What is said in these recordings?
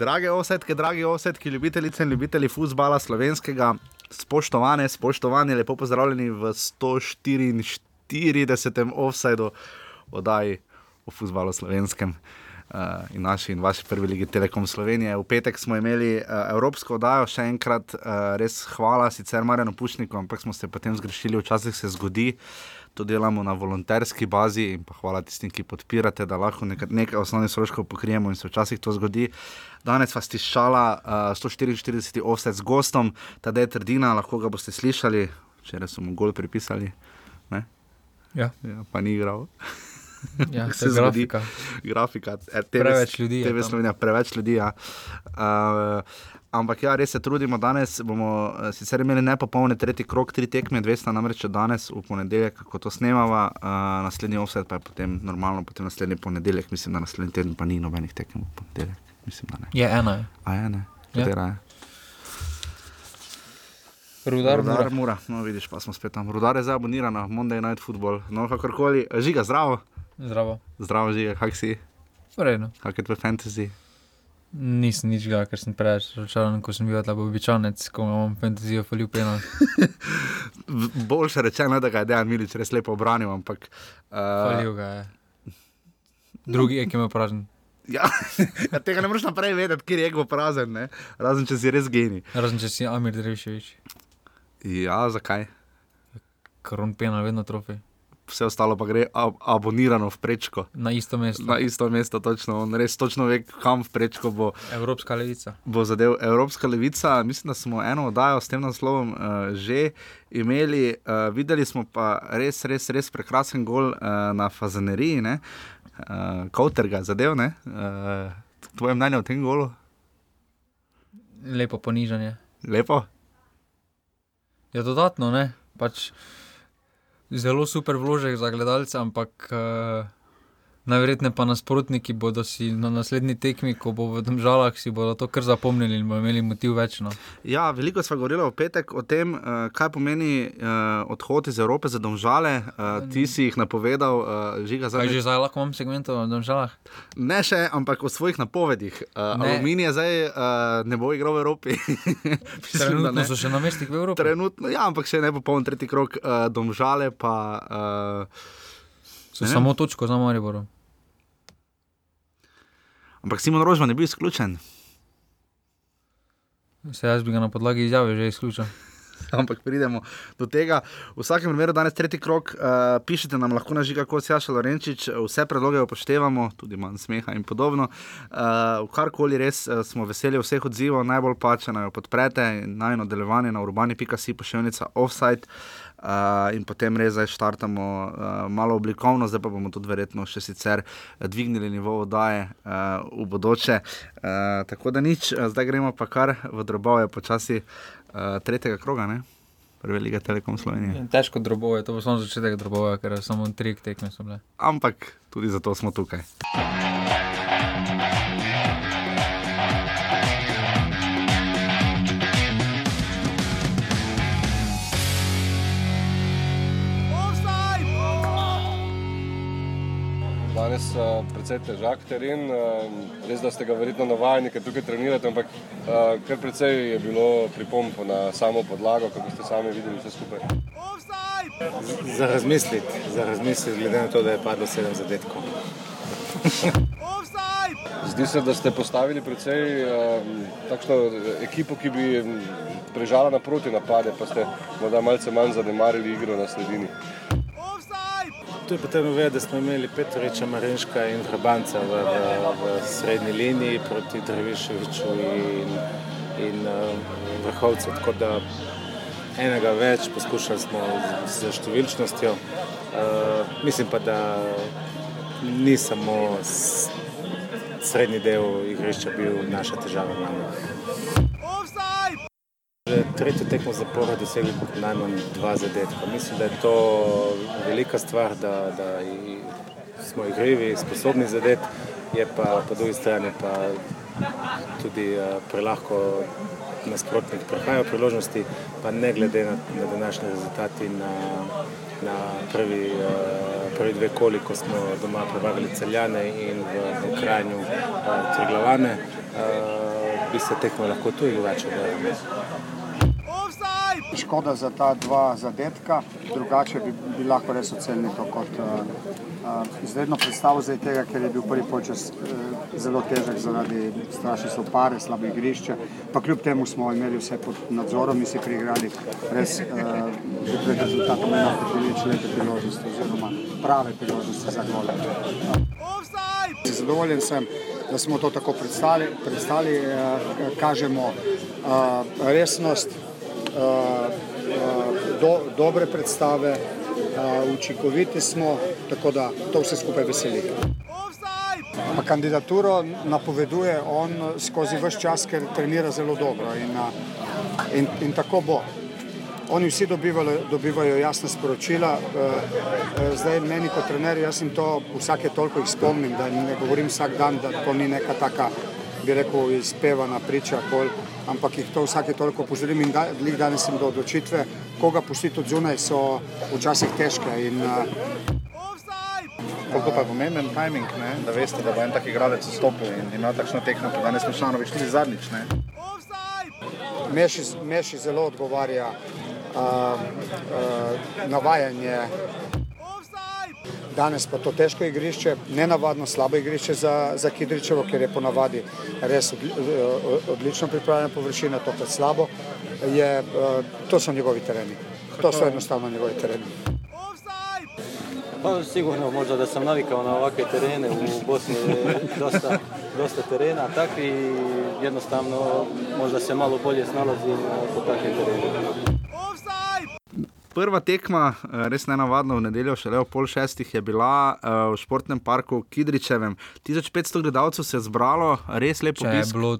Drage osetke, dragi osetki, ljubitelice in ljubitelji futbola slovenskega, spoštovane, spoštovani, lepo pozdravljeni v 144. offsajdu oddaji o futbalu slovenskem. Uh, in naši in vaši prvi ligi Telekom Slovenije. V petek smo imeli uh, evropsko oddajo, še enkrat uh, res hvala, sicer Marjanu Pušniku, ampak smo se potem zgrešili, včasih se zgodi, to delamo na volonterski bazi in pa hvala tistim, ki podpirate, da lahko nekaj, nekaj osnovnih stroškov pokrijemo in se včasih to zgodi. Danes vas tišala uh, 144. offset z gostom, tadej trdina, lahko ga boste slišali, včeraj so mu gol pripisali, ne? Ja, Ja, pa ni igral. ja Se je zgodi. grafika. grafika. eh, TV, Preveč ljudi je TV tam. Slovenija, preveč ljudi. Ja. Uh, ampak ja, res se trudimo. Danes bomo eh, sicer imeli nepopolne tretji krok, tri tekme, dve sta namreč danes v ponedeljek, ko to snemava, uh, naslednji offset pa je potem normalno, potem naslednji ponedeljek, mislim, da naslednji teden pa ni nobenih tekem v ponedeljek. Mislim, da ne. Je ena. je. A je ne? Ja. Katera je? Rudar, Rudar Rudar. Mura. No, vidiš, pa smo spet tam. Rudar je zdaj aboniran na Monday Night Football. No, kakorkoli. Žiga, zdravo. Zdravo. Zdravo, žiga, kak si? Vredno. Kak je tvoj fantasy? Nisem nič ga, ker sem preveč razočaran, ko sem bil tam običajnec, ko imam fantazijo Filipina. V- Boljše rečeno, da ga je Dejan Milič res lepo obranil, ampak. Uh, Falil ga je. Drugi je, ki me pražen. ja, ja, tega ne moreš naprej vedeti, kje je ego prazen, ne? razen če si res genij. Razen če si Amir Dreviševič. Ja, zakaj? Koron pena vedno trofej. Vse ostalo pa gre ab abonirano v prečko. Na isto mesto. Na isto mesto, točno. On res točno ve, kam v prečko bo, Evropska levica. bo zadev Evropska levica. Mislim, da smo eno oddajo s tem naslovom uh, že imeli. Uh, videli smo pa res, res, res prekrasen gol uh, na Fazaneriji, uh, Kauter ga zadev. ne? Uh, tvoje mnenje o tem golu? Lepo ponižanje. Lepo. Je dodatno, ne? Pač zelo super vložek za gledalce, ampak uh, najverjetneje pa nasprotniki bodo si na naslednji tekmi, ko bo v državah, si bodo to kar zapomnili in bodo imeli motiv več. No. Ja, veliko smo govorili v petek o tem, uh, kaj pomeni uh, odhod iz Evrope za domžale. Uh, ti si jih napovedal, uh, žiga za Kaj že zdaj lahko imam segment o državah? Ne še, ampak o svojih napovedih. Uh, Ne. Aluminij zdaj uh, ne bo igral v Evropi. Mislim, Trenutno so še na mestih v Evropi. Trenutno, ja, ampak še ne popoln tretji krok, uh, domžale pa. Uh, So ne vem. samo točko za Mariborom. ampak Simon Rožman je bil izključen. Se jaz bi ga na podlagi izjave že izključil. Ampak pridemo do tega. V vsakem primeru, danes tretji krok, uh, pišite nam lahko na žiga, kot Jaša Lorenčič, vse predloge upoštevamo, tudi manj smeha in podobno. Uh, karkoli res uh, smo veseli vseh odzivov, najbolj pa če naj jo podprete in naj nadaljevanje na urbani.si pošiljnica offside. Uh, in potem res zdaj štartamo uh, malo oblikovno, zdaj pa bomo tudi verjetno še sicer eh, dvignili nivo oddaje uh, v bodoče. Uh, tako da nič, uh, zdaj gremo pa kar v drobove počasi uh, tretjega kroga, ne? Prve lige Telekom Slovenije. Težko drobove, to bo samo začetek drobove, ker samo tri tekme so bile. Ampak tudi zato smo tukaj. Danes je precej težak teren, eh, res da ste ga verjetno navajeni, ker tukaj trenirate, ampak eh, kar precej je bilo pripomp na samo podlago, kako ste sami videli vse skupaj. Za razmisliti, za razmisliti, glede na to, da je padlo sedem zadetkov. Zdi se, da ste postavili precej eh, takšno ekipo, ki bi prežala naproti napade, pa ste morda malce manj zanemarili igro na sredini. Tu je potrebno vedeti, da smo imeli Petriča, Marinška in Vrabanca v, v, v srednji liniji proti Dreviševiču in, in uh, Vrhovcu. Tako da enega več poskušali smo z, z številčnostjo. Uh, mislim pa, da ni samo srednji del igrišča bil naša težava. Manj. Tretjo tekmo zapora dosegli najmanj dva zadetka. Mislim, da je to velika stvar, da, da smo igrivi, sposobni zadeti, je pa po drugi strani pa tudi uh, prelahko nasprotnik prehajajo priložnosti, pa ne glede na, na današnji rezultat in na, na prvi, uh, prvi dve koli, ko smo doma prevagali celjane in v, krajnju uh, triglavane, uh, bi se tekmo lahko tu in drugače obrnili. Škoda za ta dva zadetka, drugače bi, bi lahko res ocenili to kot uh, uh, izredno predstavo, zdaj tega, ker je bil prvi počas uh, zelo težek zaradi strašne sopare, slabe igrišče. Pa kljub temu smo imeli vse pod nadzorom in si priigrali res uh, pred rezultatom enako prilič lepe priložnosti oziroma prave priložnosti za gole. Uh, zadovoljen sem, da smo to tako predstavili, predstavili uh, kažemo uh, resnost do, dobre predstave, učinkoviti smo, tako da to vse skupaj veseli. Pa kandidaturo napoveduje on skozi vse čas, ker trenira zelo dobro in, in, in tako bo. Oni vsi dobivajo, dobivajo jasne sporočila. Zdaj, meni kot trener, jaz jim to vsake toliko jih spomnim, da ne govorim vsak dan, da to ni neka taka, bi rekel, izpevana priča, kol, ampak jih to vsake toliko opozorim in da, danes sem do odločitve, koga pustiti od zunaj, so včasih težke. In, uh, Koliko pa je pomemben timing, ne? da veste, da bo en tak igralec stopil in ima takšno tekmo, kot danes Mešanovič tudi zadnjič. Ne? Meši, meši zelo odgovarja uh, uh, navajanje. Danes pa to težko igrišče, nenavadno slabo igrišče za, za Kidričevo, ker je ponavadi res odli, odlično pripravljena površina, tokrat slabo. Je, uh, to so njegovi tereni. To su jednostavno njegovi tereni. Pa sigurno možda da sam navikao na ovakve terene, u Bosni je dosta, dosta terena takvi jednostavno možda se malo bolje snalazim po takvim terenima. Prva tekma, eh, res ne navadno, v nedeljo, šele ob pol šestih, je bila uh, v športnem parku Kidričevem. 1500 gledalcev se je zbralo, res lepo. Je bilo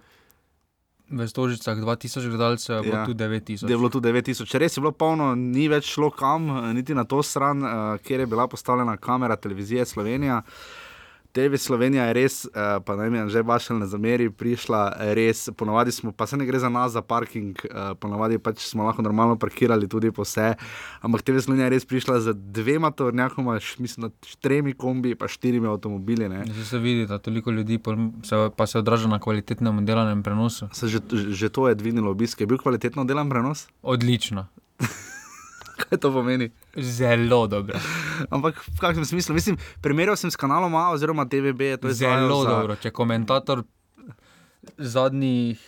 v Stožicah 2000 gledalcev, je bilo Ja. tu 9000. Da je bilo tu 9000. Če res je bilo polno, ni več šlo kam, eh, niti na to stran, uh, kjer je bila postavljena kamera televizije Slovenija. TV Slovenija je res, uh, pa naj mi že vašel ne zameri, prišla eh, res, ponovadi smo, pa se ne gre za nas, za parking, uh, ponovadi pač smo lahko normalno parkirali tudi po vse, ampak TV Slovenija je res prišla z dvema tovornjakoma, mislim, štirimi kombi, pa štirimi avtomobili. Ne. Zdaj se vidi, da toliko ljudi se, pa se odraža na kvalitetnem delanem prenosu. Se že, že to je dvignilo obisk, je bil kvalitetno delan prenos? Odlično, Kaj to pomeni? zelo dobro. Ampak v kakšnem smislu? Mislim, primerjal sem s kanalom A oziroma TVB, Zelo za, dobro. Če komentator zadnjih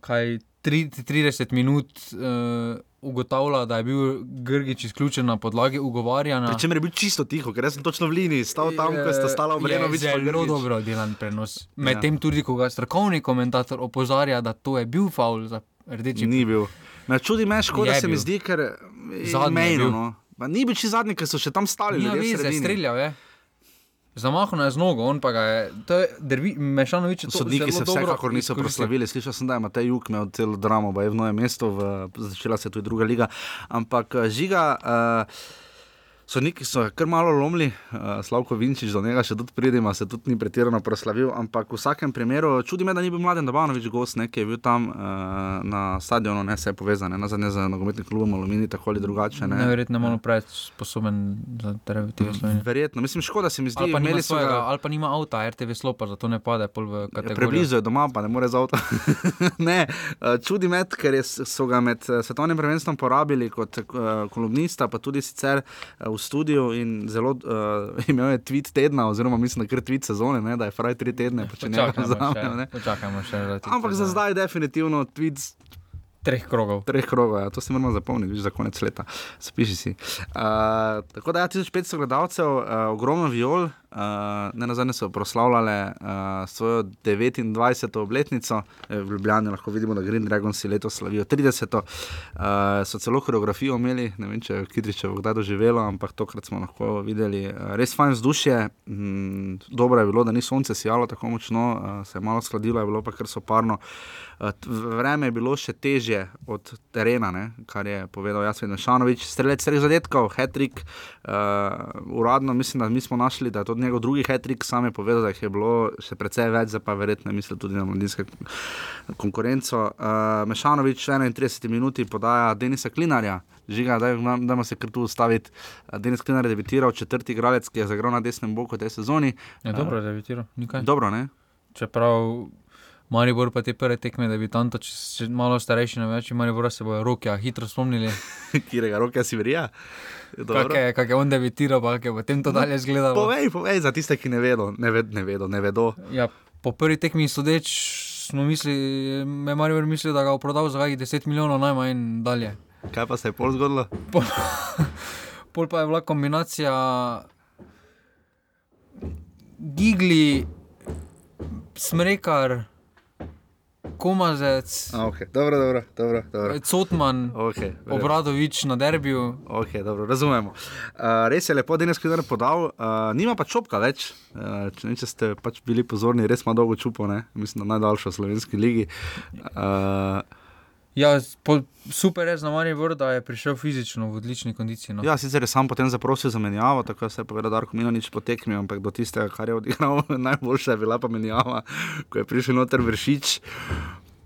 kaj, tri, 30 minut uh, ugotavlja, da je bil Grgič izključen na podlagi ugovarjanja. Pričemer je bil čisto tiho, ker sem točno v liniji, stal tam, ko sta stala in Zelo dobro delan prenos. Ja. Medtem tudi, ko ga strokovni komentator opozarja, da to je bil faul za rdeči. Ni bil. Me čudi me, škoda Je se mi bil. zdi, ker je mejno. No. Pa ni bil čisto zadnji, ker so še tam stali. Nima ljudje v veze, sredini. streljal je. Z nogo, on pa ga je. To je dervi, Mešanovič je to Sodniki se vsekakor niso izkoristil. proslavili. Slišal sem, da je Matej Juk imel celo dramo, pa je v novem mestu, v, začela se je tudi druga liga. Ampak eh, žiga. Uh, Sodniki so kar malo lomili, uh, Slavko Vinčič, do njega še tudi pridemo, se tudi ni pretirano proslavil, ampak v vsakem primeru čudi me, da ni bil mladen Dabanovič gost, ne, ki je bil tam uh, na stadionu, ne se je povezan, ne, zadnje z nogometnim klubom Alumini, tako ali drugače. Ne. Neverjetno malo preveč sposoben za RTV Slovenije. Verjetno, mislim, škoda se mi zdi, Ali pa, nima svojega, ga. ali pa nima avta, RTV slopa, zato ne pade pol v kategorijo. Preblizu je doma, pa ne more z avtom. ne, eh, čudi me, ker je, so ga med svetovnim prvenstvom porabili kot uh, kolumnista, pa tudi sicer uh, v studiu in zelo uh, imel je tweet tedna, oziroma mislim, da kar tweet sezone, ne, da je fraj tri tedne, pa če ne Ne. da ti Ampak za da. zdaj definitivno tweet Treh krogov. treh krogov, ja, to si moramo zapomniti, viš, za konec leta. Spiši si. Uh, tako da, ja, 1500 gledalcev, uh, ogromno viol, uh, ne nazadnje so proslavljale uh, svojo 29. obletnico, Eh, v Ljubljani lahko vidimo, da Green Dragons si letos slavijo 30. Uh, so celo koreografijo imeli, ne vem, če je Kidričevo kdaj doživelo, ampak tokrat smo lahko videli uh, res fajn vzdušje. Mm, dobro je bilo, da ni sonce sijalo tako močno, uh, se je malo skladilo, je bilo pa kar soparno. Uh, t- vreme je bilo še težje od terena, ne? kar je povedal Jasmin Šanovič. Strelec treh zadetkov, Hetrik, uh, uradno mislim, da mi smo našli, da je to njegov drugi hetrik, sam je povedal, da jih je bilo še precej več, zdaj pa verjetno misli tudi na mladinsko konkurenco. Uh, Mešanovič 31 minuti podaja Denisa Klinarja. Žiga, daj, dajmo se kar tu ustaviti. Uh, Denis Klinar je debitiral, četrti igralec, ki je zagral na desnem boku tej sezoni. Je dobro, da je debitiral, nikaj. Dobro, ne? Čeprav Maribor pa te prve tekme, da bi tam to, če si malo starejši, na več Maribora se bojo roke, a hitro spomnili. Kirega roke si verja. Kak je, kak je on debitiral, pa je potem to dalje izgledalo. Povej, povej za tiste, ki ne vedo, ne, ved, ne vedo, ne vedo. Ja, po prvi tekmi sodeč smo mislili, me Maribor misli, da ga bo prodal za kakih 10 milijonov najmanj dalje. Kaj pa se je pol zgodilo? Pol, pol pa je bila kombinacija Gigli, Smrekar, Komazec, A, okay. Dobro, dobro, dobro. dobro. Cotman, Okay, Obradovič na derbiju. Okay, dobro, razumemo. Uh, res je lepo, da je nekaj podal, uh, nima pa čopka več. Uh, če, ne, če ste pač bili pozorni, res ima dolgo čupo, ne? mislim, da najdaljša v slovenski ligi. Uh, Ja, po, super je za Maribor, da je prišel fizično v odlični kondiciji. No. ja, sicer je sam potem zaprosil za menjavo, tako se je povedal, da Darko Milanič po tekmi, ampak do tistega, kar je odigral, najboljša je bila pa menjava, ko je prišel noter vršič.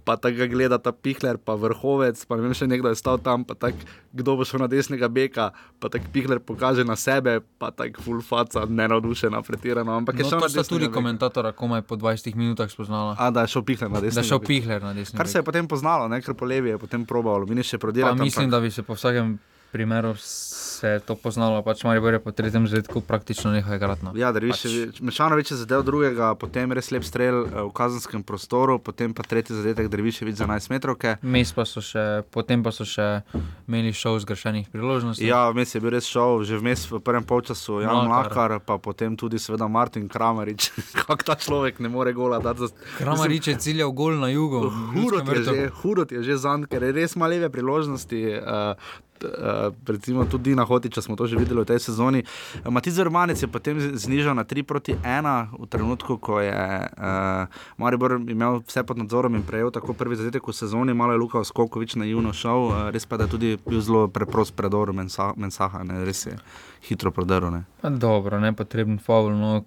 Pa tako ga gleda ta pihler, pa vrhovec, pa ne vem, še nekdo je stal tam, pa tako kdo bo šel na desnega beka, pa tako pihler pokaže na sebe, pa tako full faca, ne navdušena, pretirano. Ampak je No, šel na desnega tudi beka. komentatora komaj po 20 minutah spoznala. A, da je šel pihler na desni. Da je šel pihler na desni. Kar se je potem poznalo, ne, ker po levi je potem probal, mini še Pa prodirati. mislim, da bi se po vsakem primeru se to poznalo. Pač Maribor je po tretjem zadetku praktično nehal igrati. No. Ja, da pač. Mešanovič je zadev drugega, potem res lep strel eh, v kazenskem prostoru, potem pa tretji zadetek Drviševič za 11 metrov. Mes pa so še, potem pa so še imeli šov zgrešenih priložnosti. Ja, vmes je bil res šov, že vmes v prvem polčasu Jan Mlakar. Mlakar, pa potem tudi seveda Martin Kramarič. Kako ta človek ne more gola dati za Kramarič je ciljal gol na jugu. Hurot je, že, hurot je že zanj, ker je res ima leve priložnosti. Uh, Uh, recimo tudi na Hotiča smo to že videli v tej sezoni. Uh, Matiz Romanec je potem znižal na 3 proti 1 v trenutku, ko je uh, Maribor imel vse pod nadzorom in prejel tako prvi zadetek v sezoni, malo je Luka Skokovič naivno šel, uh, res pa da je tudi bil zelo preprost predor Mensa, Mensaha, ne, res je hitro prodrl. ne. Pa Dobro, nepotreben faul, no,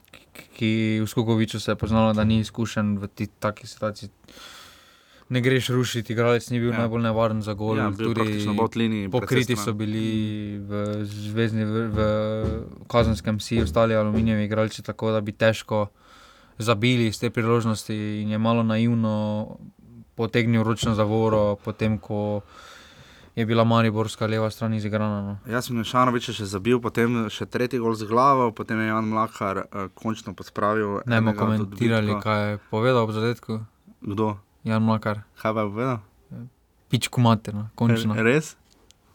ki- v Skokoviču se je poznalo, da ni izkušen v ti taki situaciji. Ne greš rušiti, igralec ni bil Ja. najbolj nevaren za gol. Ja, bil praktično bot liniji, pokriti so bili v, zvezdni, v, v kazenskem si ostali aluminijevi igralci, tako da bi težko zabili iz te priložnosti in je malo naivno potegnil ročno zavoro, potem ko je bila Mariborska leva stran izigrana. No. Jaz sem Šanovič še zabil, potem še tretji gol z glavo, potem je Jan Mlakar uh, končno pospravil. Ne bomo komentirali, kaj je povedal ob zadetku. Kdo? Jan Mlakar, Kaj pa je povedal? pičku materno, končno. Res?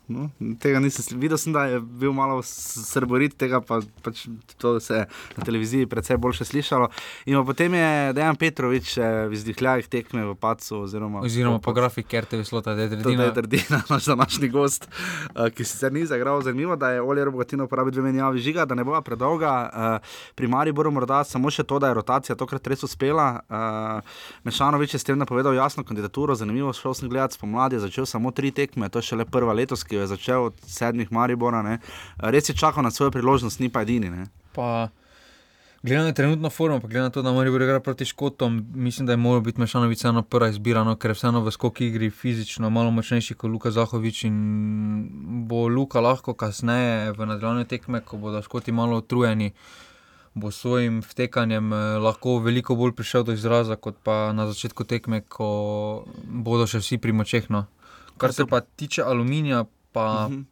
No, tega nisem videl, sem, da je bil malo s- srborit, tega pa pač to se je na televiziji precej boljše slišalo. In potem je Dejan Petrovič v izdihljajih tekme v Pacu. Oziroma, Oziroma po grafiki slota, da je To je. Trdina, naš današnji gost, uh, ki sicer ni zagral. Zanimivo, da je Oliver Bogatino uporabil dve menjavi žiga, da ne bo predolga. Uh, pri Mariboru morda samo še to, da je rotacija tokrat res uspela. Uh, Mešanovič je s tem napovedal jasno kandidaturo. Zanimivo, šel sem gledati spomladi, začel samo tri tekme, to je šele prva letos, ki jo je začel od sedmih Maribora. Ne. Res je čakal na svojo priložnost, ni pa edini. Ne. Pa, glede na trenutno formo, pa glede na to, da Maribor igra proti Škotom, mislim, da je moral biti Mešanovič vseeno prva izbira, no, ker je vseeno v skoki igri fizično malo močnejši kot Luka Zahovič in bo Luka lahko kasneje v nadaljevanju tekme, ko bodo Škoti malo utrujeni. Bo s svojim vtekanjem eh, lahko veliko bolj prišel do izraza, kot pa na začetku tekme, ko bodo še vsi pri močeh. No. Kar se pa tiče aluminija, pa Mhm.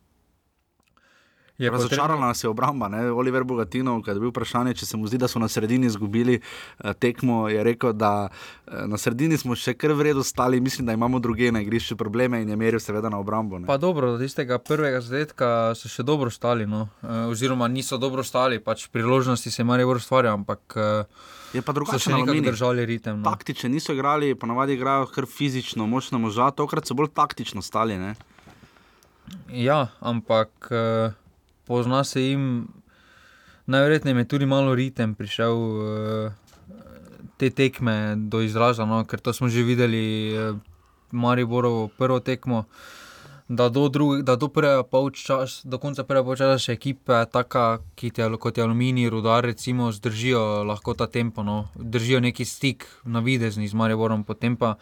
je Razočarala nas je obramba. Ne? Oliver Bogatino, ki je bil vprašanje, če se mu zdi, da so na sredini izgubili eh, tekmo, je rekel, da eh, na sredini smo še kar v redu stali, mislim, da imamo druge na igrišču probleme in je meril seveda na obrambo. Ne? Pa dobro, do tistega prvega zadetka so še dobro stali, no. e, oziroma niso dobro stali, pač priložnosti se je Marijo ustvarjal, ampak Je pa drugače na nekako Aluminiju. držali ritem. No. Taktične niso igrali, ponavadi igrajo kar fizično, močno moža, tokrat so bolj taktično stali. Ne? Ja, ampak e, pozna se jim, najverjetneje je tudi malo ritem prišel. E, Te tekme do izraza, no, ker to smo že videli, eh, Mariborovo prvo tekmo, da do, da do, prvega do konca prvega polčasa še ekipe, taka, ki je, kot je Aluminij, Rudar, recimo, zdržijo lahko ta tempo, no, držijo neki stik na videzni z Mariborom, potem pa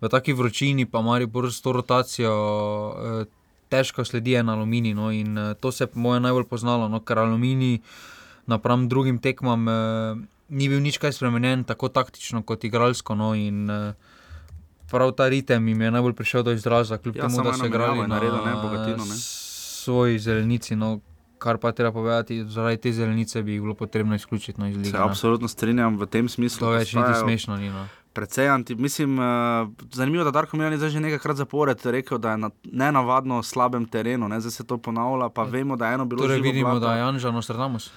v taki vročini pa Maribor s to rotacijo. Eh, Težko sledi en aluminij, no, in uh, to se je po mojem najbolj poznalo, no, ker aluminij napram drugim tekmam uh, ni bil nič kaj spremenjen, tako taktično kot igralsko. No, in, uh, prav ta ritem jim je najbolj prišel do izraza, kljub Ja, temu, da so igrali na naredil, ne, Bogatino, ne. svoji zelenici. No, kar pa treba povedati, zaradi te zelenice bi bilo potrebno izključiti no, iz lige. Se no. absolutno strinjam v tem smislu. To več niti smešno ni. No. Precej anti. Mislim, uh, zanimivo, da Darko Milan je zdaj že nekajkrat zapored rekel, da je na nenavadno slabem terenu. Ne? Zdaj se to ponavlja, pa vemo, da je eno bilo Torej živo vidimo, blato. da je Janža Nostradamus.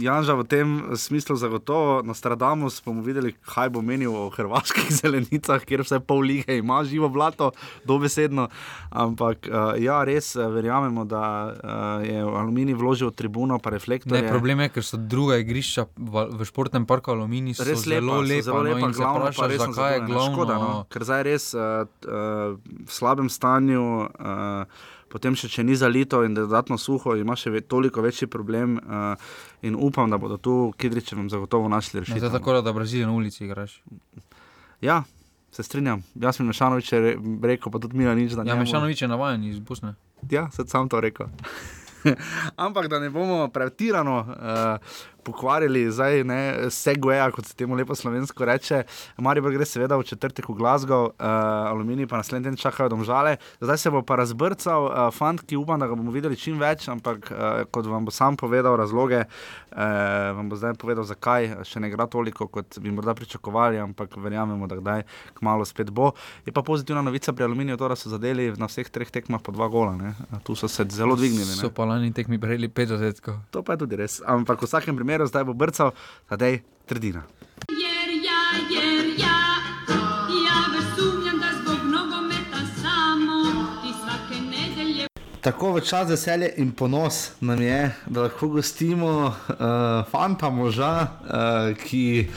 Janža v tem smislu zagotovo, Nostradamus bomo videli, kaj bo menil o hrvaških zelenicah, kjer vse pol lige ima živo blato, dobesedno. Ampak uh, ja, res uh, verjamemo, da uh, je Aluminij vložil tribuno, pa Ne, reflektorje. problem je, ker so druga igrišča v, v športnem parku Aluminij so Res zelo lepa, lepa, so zelo no, lepa in se glavno pa vprašaš, res zakaj je glavno. Škoda, no, ker zdaj je res uh, uh, v slabem stanju. Uh, Potem še če ni zalito in dodatno suho, ima še ve, toliko večji problem. Uh, in upam, da bodo tu Kidričevem zagotovo našli to rešitev. je tako, da v Braziliji na ulici igraš. Ja, se strinjam. Jaz sem Mešanovič re, rekel, pa tudi Mila nič, da ne. Ja, Mešanovič je navaden iz Bosne. Ja, sem sam to rekel. Ampak da ne bomo pretirano uh, pokvarili, zdaj ne segweja, kot se temu lepo slovensko reče. Maribor gre seveda v četrtek v Glasgow, uh, Aluminij pa naslednji teden čakajo domžale. Zdaj se bo pa razbrcal uh, fant, ki upam, da ga bomo videli čim več, ampak uh, kot vam bo sam povedal razloge, uh, vam bo zdaj povedal, zakaj še ne igra toliko, kot bi morda pričakovali, ampak verjamemo, da kdaj kmalo spet bo. Je pa pozitivna novica pri Aluminiju, to, da so zadeli na vseh treh tekmah po dva gola. Ne? Tu so se zelo dvignili. Ne? So pa lani tekmi prejeli pet zadetkov. To pa je tudi res. Ampak v vsakem primeru zdaj bo brcal, tadej trdina. Ja, ja, ja da zbog nogometa samo ti svake nedelje Tako v čas veselje in ponos nam je, da lahko gostimo uh, fanta moža, uh, ki,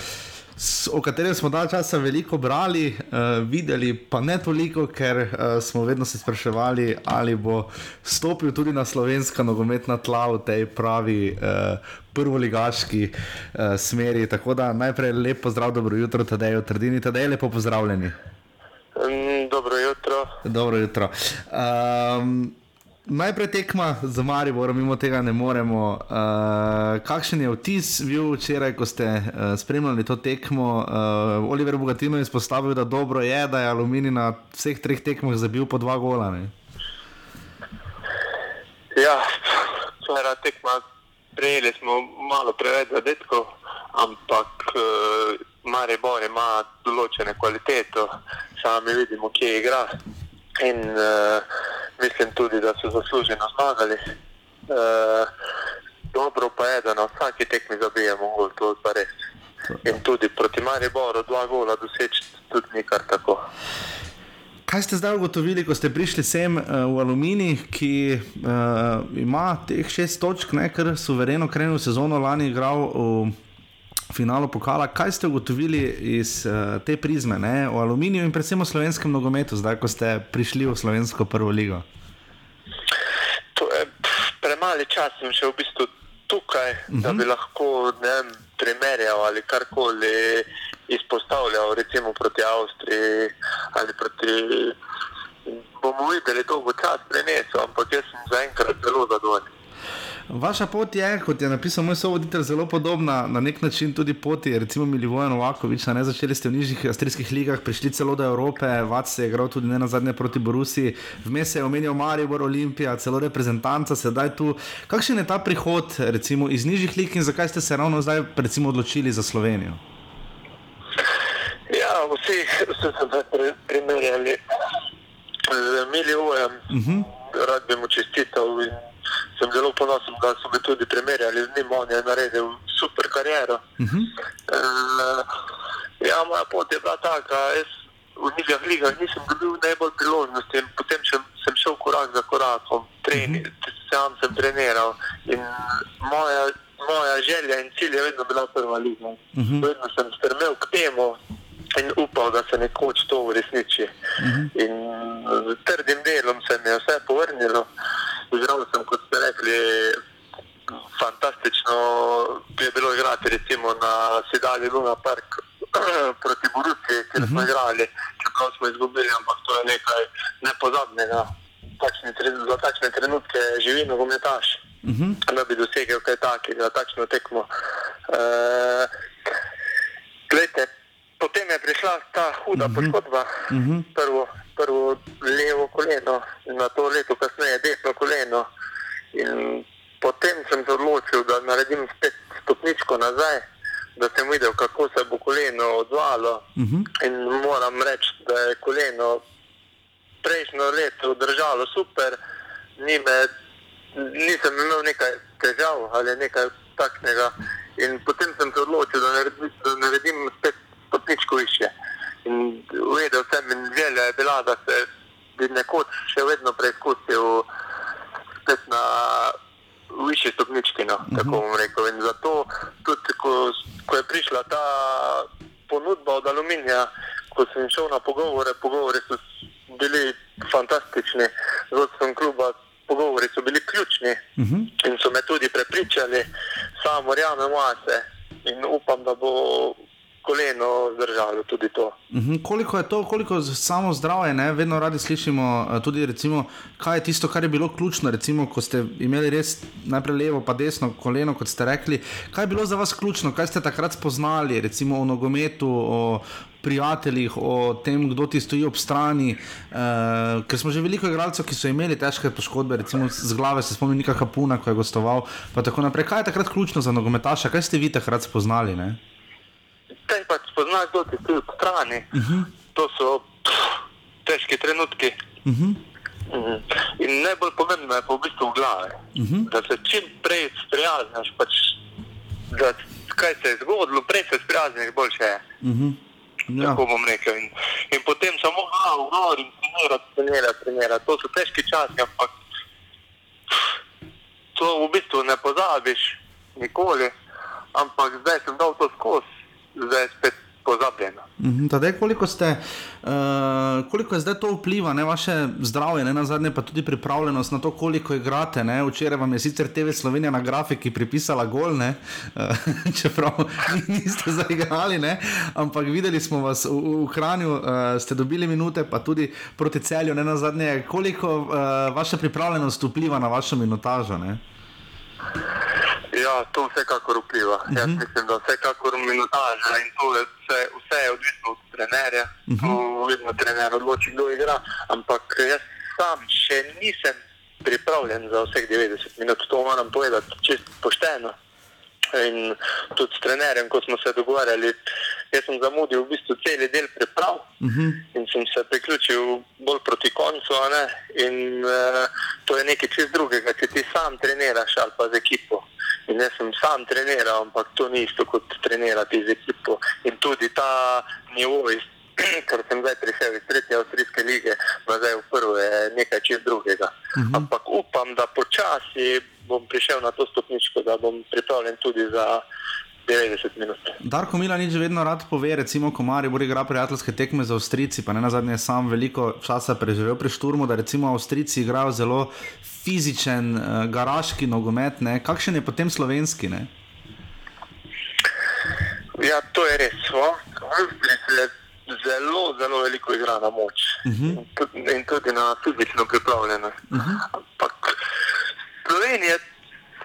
o katerem smo dalj časa veliko brali, uh, videli pa ne toliko, ker uh, smo vedno se spraševali, ali bo stopil tudi na slovenska nogometna tla v tej pravi uh, prvoligaški uh, smeri. Tako da najprej lepo zdrav, dobro jutro, tedaj v Trdini, tedaj lepo pozdravljeni. Mm, Dobro jutro. Dobro jutro. Um, najprej tekma za Maribor, mimo tega ne moremo. Uh, kakšen je vtis bil včeraj, ko ste uh, spremljali to tekmo? Uh, Oliver Bogatino je izpostavil, da dobro je, da je Aluminij na vseh treh tekmah zabil po dva gola. Ne? Ja, prva tekma, prejeli smo malo preveč zadetkov, ampak uh, Maribor ima določene kvalitete, sami vidimo, kje igra. In uh, mislim tudi, da so zasluženo zmagali. Uh, dobro pa je, da na vsaki tekmi zabijemo gol, to je pa res. In tudi proti Mariboru dva gola doseči tudi ni kar tako. Kaj ste zdaj ugotovili, ko ste prišli sem uh, v Aluminij, ki uh, ima teh šest točk, ne, ker suvereno krenil sezono lani igral v finalu pokala. Kaj ste ugotovili iz uh, te prizme ne, o Aluminiju in predvsem o slovenskem nogometu, zdaj ko ste prišli v slovensko prvo ligo? To je premali čas, sem še v bistvu tukaj, uh -huh. da bi lahko ne vem, primerjal ali karkoli izpostavljal, recimo proti Avstriji ali proti. Bomo videli, dolgo čas prenesel, ampak jaz sem zaenkrat zelo zadovoljen. Vaša pot je, kot je napisal moj sovoditelj, zelo podobna na nek način tudi poti, recimo Milivoja Novakoviča. Ne začeli ste v nižjih avstrijskih ligah, prišli celo do Evrope, Vac je igral tudi ne na zadnje proti Borusi, vmes je omenil Maribor, Olimpija, celo reprezentanca, sedaj tu. Kakšen je ta prihod recimo iz nižjih lig in zakaj ste se ravno zdaj recimo odločili za Slovenijo? Ja, vsi so se pri- primerjali z Milivojem, uh -huh. rad bi mu čestital in sem zelo ponosen, da so me tudi primerjali z njim, on je naredil super kariero. Uh -huh. uh, ja, moja pot je bila taka, jaz v nižjih ligah nisem dobil najbolj priložnosti in potem sem, sem šel korak za korakom, treni, uh -huh. sam sem treniral in moja, moja želja in cilj je vedno bila prva liga. Uh -huh. Vedno sem strmel k temu in upal, da se nekoč to uresniči. Uh -huh. In z trdim delom se mi je vse povrnilo. Igral sem, kot ste rekli, fantastično je bilo igrati recimo na Sidali Luna Park proti Borusi, kjer smo igrali, čeprav smo izgubili, ampak to je nekaj nepozabnega. Takšne, za takšne trenutke živi nogometaš, da bi dosegel kaj takega, takšno tekmo. E, Glejte, potem je prišla ta huda uh -huh. poškodba, uh -huh. prvo, prvo levo koleno, na to leto kasneje desno koleno. In potem sem se odločil, da naredim spet stopničko nazaj, da sem videl, kako se bo koleno odzvalo. Uh -huh. In moram reči, da je koleno prejšnjo leto držalo super, ni me, nisem imel nekaj težav ali nekaj takšnega. In potem sem se odločil, da naredim, da naredim spet stopničko više. In vedel sem, in želja je bila, da se bi nekoč še vedno preizkusil spet na višji stopnički. No, -huh. Tako bom rekel. In zato tudi, ko, ko je prišla ta ponudba od aluminija, ko sem šel na pogovore, pogovori so bili fantastični z vodstvom kluba. Pogovori so bili ključni uh -huh. in so me tudi prepričali, sam verjamem vase in upam, da bo koleno zdržalo tudi to. Mhm, Koliko je to, koliko z- samo zdravje, ne? vedno radi slišimo eh, tudi, recimo, kaj je tisto, kar je bilo ključno, recimo, ko ste imeli res najprej levo, pa desno koleno, kot ste rekli. Kaj je bilo za vas ključno, kaj ste takrat spoznali, recimo o nogometu, o prijateljih, o tem, kdo ti stoji ob strani. Uh, ker smo že veliko igralcev, ki so imeli težke poškodbe, recimo z glave se spomnim Nika Kapuna, ko je gostoval. Pa tako naprej. Kaj je takrat ključno za nogometaša, kaj ste vi takrat spoznali? Ne? Te pač spoznaš, kdo ti stoji po strani. Uh -huh. To so pff, težki trenutki. Uh -huh. Mhm. In najbolj pomembno je pa v bistvu v glavi, uh -huh. da se čim prej sprijazneš, pač, da kaj se je zgodilo, prej se sprijazneš, boljše je. Uh -huh. ja. Tako bom rekel. In, in potem samo glavo, gor in trenirati, trenirati, trenirati. To so težki časi, ampak to v bistvu ne pozabiš nikoli. Ampak zdaj sem dal to skozi, zdaj spet pozabljeno. Mhm, Tadej, koliko, ste, uh, koliko je zdaj to vpliva, ne vaše zdravje, ne na zadnje, pa tudi pripravljenost na to, koliko igrate. Ne? Včeraj vam je sicer TV Slovenija na grafiki pripisala gol, ne? uh, čeprav niste zaigrali, ne? ampak videli smo vas v, v Kranju, uh, ste dobili minute, pa tudi proti celju, ne na zadnje, koliko uh, vaša pripravljenost vpliva na vašo minutažo. Ne? Ja, to vsekakor vpliva. Uh -huh. Jaz mislim, da vsekakor minutaža in to je vse, vse je odvisno od trenerja. Uh -huh. To vedno trener odloči, kdo igra. Ampak jaz sam še nisem pripravljen za vseh 90 minut, to moram povedati čisto pošteno. In tudi s trenerjem, ko smo se dogovarjali, jaz sem zamudil v bistvu cel del priprav uh -huh. in sem se priključil bolj proti koncu. In uh, to je nekaj čist drugega, če ti sam treniraš ali pa z ekipo. In jaz sem sam treniral, ampak to ni isto kot trenirati z ekipo. In tudi ta nivo, ker sem zdaj prišel iz tretje avstrijske lige, nazaj v prvo je nekaj čist drugega. Uh -huh. Ampak upam, da počasi bom prišel na to stopničko, da bom pripravljen tudi za 90 minut. Darko Milanič vedno rad pove, recimo, ko Maribor igra prijateljske tekme z Avstrijci, pa ne na zadnje sam veliko časa preživel pri Šturmu, da recimo Avstrijci igrajo zelo fizičen, uh, garaški nogomet, ne? kakšen je potem slovenski? Ne? Ja, to je res. Zelo, zelo veliko igra na moč uh -huh. in, tudi, in tudi na fizično pripravljenost. Uh -huh. Ampak Slovenija,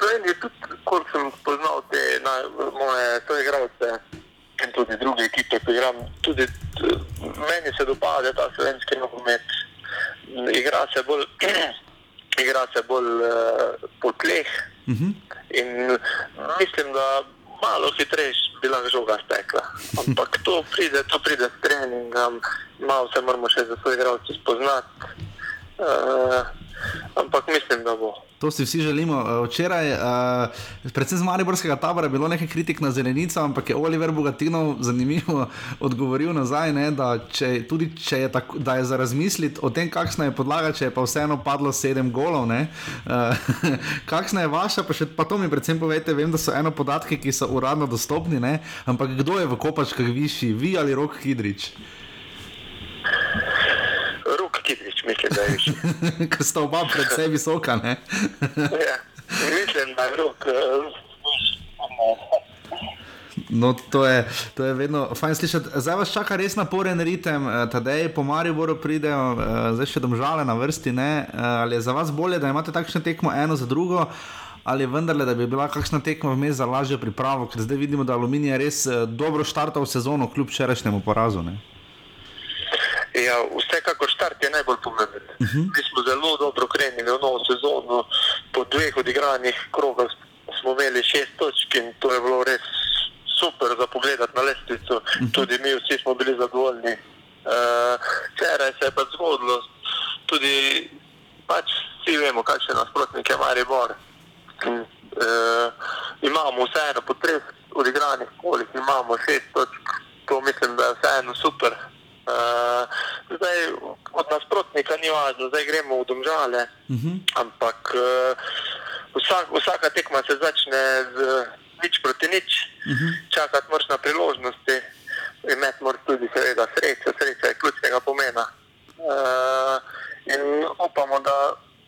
Slovenija tudi, ko sem spoznal te na, moje soigralce in tudi druge ekipe, ki igram, tudi t- meni se dopada ta slovenski nogomet. Igra se bolj, igra se bolj uh, po tleh. Uh -huh. In mislim, da malo hitreje bi lahko žoga stekla. Ampak to pride, to pride s treningom, malo se moramo še za svoje igralce spoznati. Uh, ampak mislim, da bo. To si vsi želimo. Eh, Včeraj, uh, predvsem z Mariborskega tabora, je bilo nekaj kritik na zelenico, ampak je Oliver Bogatinov zanimivo odgovoril nazaj, ne, da, če, tudi če je, tako, da je za razmisliti o tem, kakšna je podlaga, če je pa vseeno padlo sedem golov. ne. Uh, kakšna je vaša, pa, še, pa to mi predvsem povete, vem, da so eno podatki, ki so uradno dostopni, ne, ampak kdo je v kopačkah višji, vi ali Rok Hidrič? Rok mislim, da je višji. Ker sta oba predvsej visoka, ne? ja, mislim, da je rok. No, to je, to je vedno fajn slišati. Zdaj vas čaka res naporen ritem, eh, tedaj po Mariboru pridejo, eh, zdaj še domžale na vrsti. Ne? Eh, Ali je za vas bolje, da imate takšne tekmo eno za drugo, ali vendarle, da bi bila kakšna tekma vmes za lažjo pripravo, ker zdaj vidimo, da Aluminij je res eh, dobro štartal sezono, kljub včerajšnjemu porazu. Ne? Ja, vsekakor štart je najbolj pomemben. Uh -huh. Mi smo zelo dobro krenili v novo sezono, po dveh odigranih krogah smo imeli šest točk in to je bilo res super za pogled na lestvico. Uh -huh. Tudi mi vsi smo bili zadovoljni. Včeraj uh, se je pa zgodilo, tudi pač vsi vemo, kakšen nasprotnik je Maribor. In, uh, imamo vseeno po treh odigranih kolih, imamo šest točk, to mislim, da je vseeno super. Uh, zdaj, od nasprotnika ni važno, zdaj gremo v domžale, uh -huh. ampak uh, vsak, vsaka tekma se začne z nič proti nič, uh -huh. čakati moraš na priložnosti, imeti moraš tudi seveda srečo, sreča je ključnega pomena. Uh, in upamo, da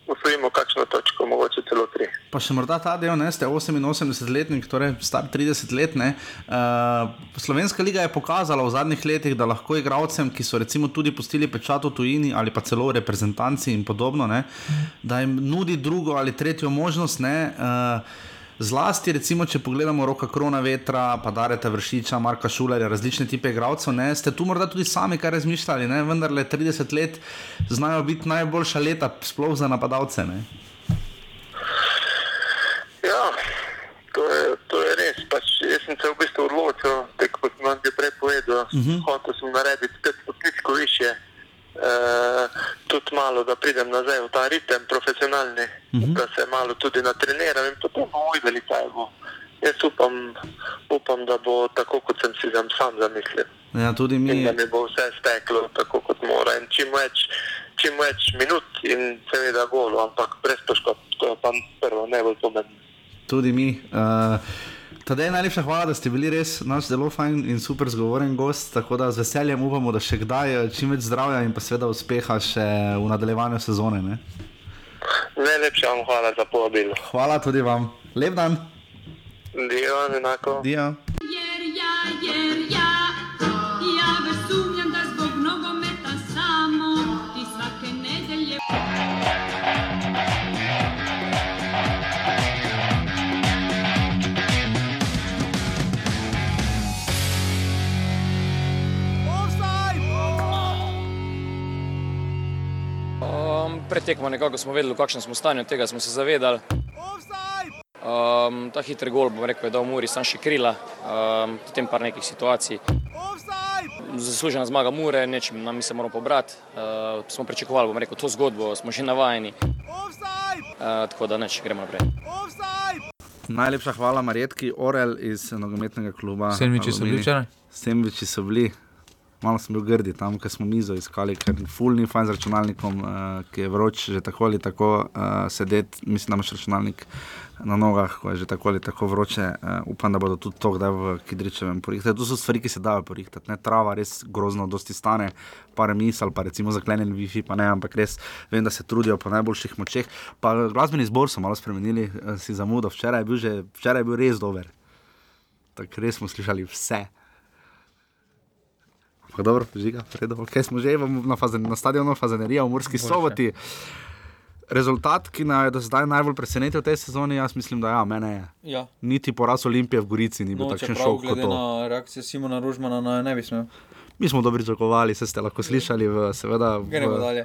usvojimo kakšno točko, mogoče celo tri. Pa še morda ta del, ne, ste 88-letnik, torej star 30 let. Ne, uh, Slovenska liga je pokazala v zadnjih letih, da lahko igralcem, ki so recimo tudi pustili pečat v tujini ali pa celo reprezentanci in podobno, ne, da jim nudi drugo ali tretjo možnost. Ne, uh, Zlasti, recimo, če pogledamo roka Krona Vetra, pa Dareta Vršiča, Marka Šulerja, različne tipe igralcev, ne, ste tu morda tudi sami kaj razmišljali, ne, vendar le 30 let znajo biti najboljša leta, sploh za napadalce. Ne. Ja, to je, to je res. Pač, jaz sem se v bistvu odločil, tako kot sem vam povedal, uh -huh. hotel sem narediti spet stopničko više. Uh, tudi malo, da pridem nazaj v ta ritem profesionalni, uh -huh. da se malo tudi natreniram in potem bomo videli, kaj bo. Jaz upam, upam, da bo tako, kot sem si sam zamislil. Ja, tudi mi. In da mi bo vse steklo tako, kot mora. In čim več, čim več minut in seveda golo, ampak brez poškodb, to je pa prvo najbolj pomembno. Tudi mi. Uh, Tadej, najlepša hvala, da ste bili res naš zelo fajn in super zgovoren gost. Tako da z veseljem upamo, da še kdaj čim več zdravja in pa seveda uspeha še v nadaljevanju sezone. Ne? Najlepša vam hvala za povabilo. Hvala tudi vam. Lep dan. Dio, enako. Dio. Pred tekmo nekako smo vedeli, v kakšnem smo stanju, tega smo se zavedali. Um, ta hitri gol, bom rekel, je dal Muri sam še krila, um, potem par nekih situacij. Zaslužena zmaga Mure, nečem nam se moramo pobrati. Uh, smo pričakovali, bom rekel, to zgodbo, smo že navajeni. Uh, tako da neč, gremo naprej. Najlepša hvala Marjetki Orel iz nogometnega kluba. Sendviči so bili včeraj? Sendviči so bili. Malo sem bil grdi tam, ker smo mizo iskali, ker ni fajn z računalnikom, uh, ki je vroč, že tako ali tako uh, sedeti, mislim, da imaš računalnik na nogah, ko je že tako ali tako vroče. Uh, upam, da bodo tudi to kdaj v Kidričevem porihtali. To so stvari, ki se dajo porihtati. Ne? Trava res grozno, dosti stane, par misel, pa recimo zaklenjen Wi-Fi, pa ne, ampak res vem, da se trudijo po najboljših močeh. Pa glasbeni zbor so malo spremenili, si zamudo. Včeraj je bil, že, včeraj je bil res dober. Tako res smo slišali vse. Pa dobro, žiga, redo, okay, smo že na, fazen, na stadionu Fazenerija v Murski soboti. Rezultat, ki nas je do zdaj najbolj presenetil v tej sezoni, jaz mislim, da ja, mene je. Ja. Niti poraz Olimpije v Gorici ni bil No, takšen šok kot to. na reakcijo Simona Rožmana na ne bi smel. Mi smo dobro pričakovali, se ste lahko slišali, v, seveda. V, Gremo dalje.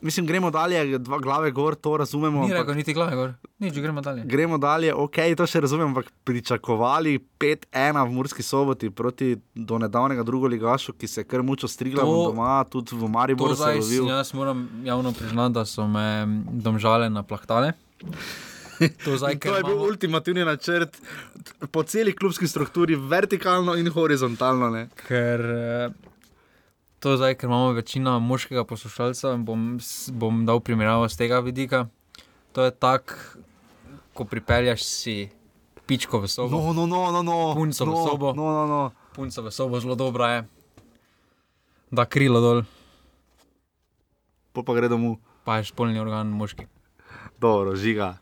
Mislim, gremo dalje, dva glave gor, to razumemo. Ni rekel niti glave gor. Nič, gremo dalje. Gremo dalje, ok, to še razumem, ampak pričakovali 5-1 v Murski soboti proti do nedavnega drugoligašu, ki se je kar mučo strigla doma, tudi v Mariboru zdaj, jaz moram javno priznati, da so me mm, domžale naplahtale. To, zdaj, to je bil imamo- ultimativni načrt po celi klubski strukturi, vertikalno in horizontalno. Ne? Ker eh, to zdaj, ker imamo večino moškega poslušalca, bom, bom dal primerjavo z tega vidika. To je tako, ko pripelješ si pičko v sobo. No, no, no, no, no. Punco v no, sobo. No, no, no. Punca v sobo zelo dobra je, da krilo dol. pa, pa gre domov. Pa je spolni organ moški. Dobro, žiga.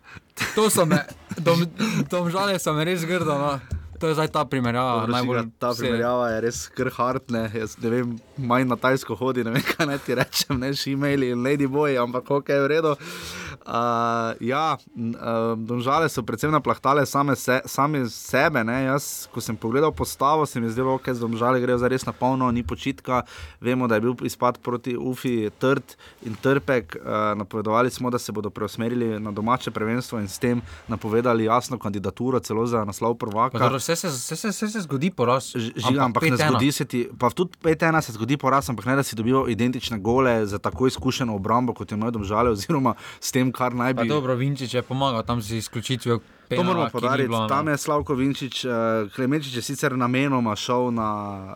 To so me, dom, domžale so me res grdo. No. To je zdaj ta primerjava. Dobro, najbolj žiga, ta primerjava je res krhartna. Jaz ne vem, manj na tajsko hodi, ne vem, kaj naj ti rečem, ne šimeli in ladyboy, ampak ok, v redu. Uh, ja, n- uh, domžale so predvsem naplahtale same, se, same sebe. Ne? Jaz, ko sem pogledal postavo, se mi je zdelo, da okay, domžale grejo za res na polno, ni počitka. Vemo, da je bil izpad proti Ufi trd in trpek. Uh, napovedovali smo, da se bodo preusmerili na domače prvenstvo in s tem napovedali jasno kandidaturo celo za naslov prvaka. Dobro, Vse se, vse, se, vse se zgodi poraz. Žiga, ampak, ampak ne 5:1. zgodi se ti, pa tudi 5-1 se zgodi poraz, ampak ne da si dobival identične gole za tako izkušeno obrambo, kot je imel domžale, oziroma s tem, kar naj Pa bi. dobro, Vinčič je pomagal tam z izključitvijo. To moramo penala, ki ni podariti. bilo, no. Tam je Slavko Vinčič, uh, Klemenčič je sicer namenoma šel na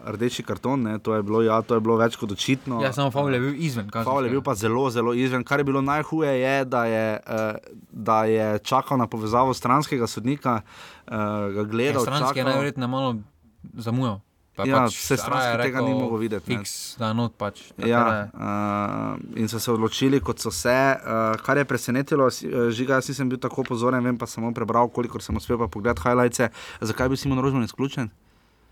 rdeči karton, ne, to, je bilo, ja, to je bilo več kot očitno. Ja, samo Favl je bil izven. Faul je bil pa zelo, zelo izven. Kar je bilo najhuje, je, da je, uh, da je čakal na povezavo stranskega sodnika, uh, ga gledal. Stranski je čakal. najverjetneje malo zamujal. Ja, pač vse stranski raje tega ni mogel videti. Fiks, da not pač. Ja, uh, in so se odločili, kot so se. Uh, kar je presenetilo, eh, žiga, jaz nisem bil tako pozoren, vem pa samo prebral, koliko sem uspel pogledati highlights. Zakaj je bil Simon Rožman izključen?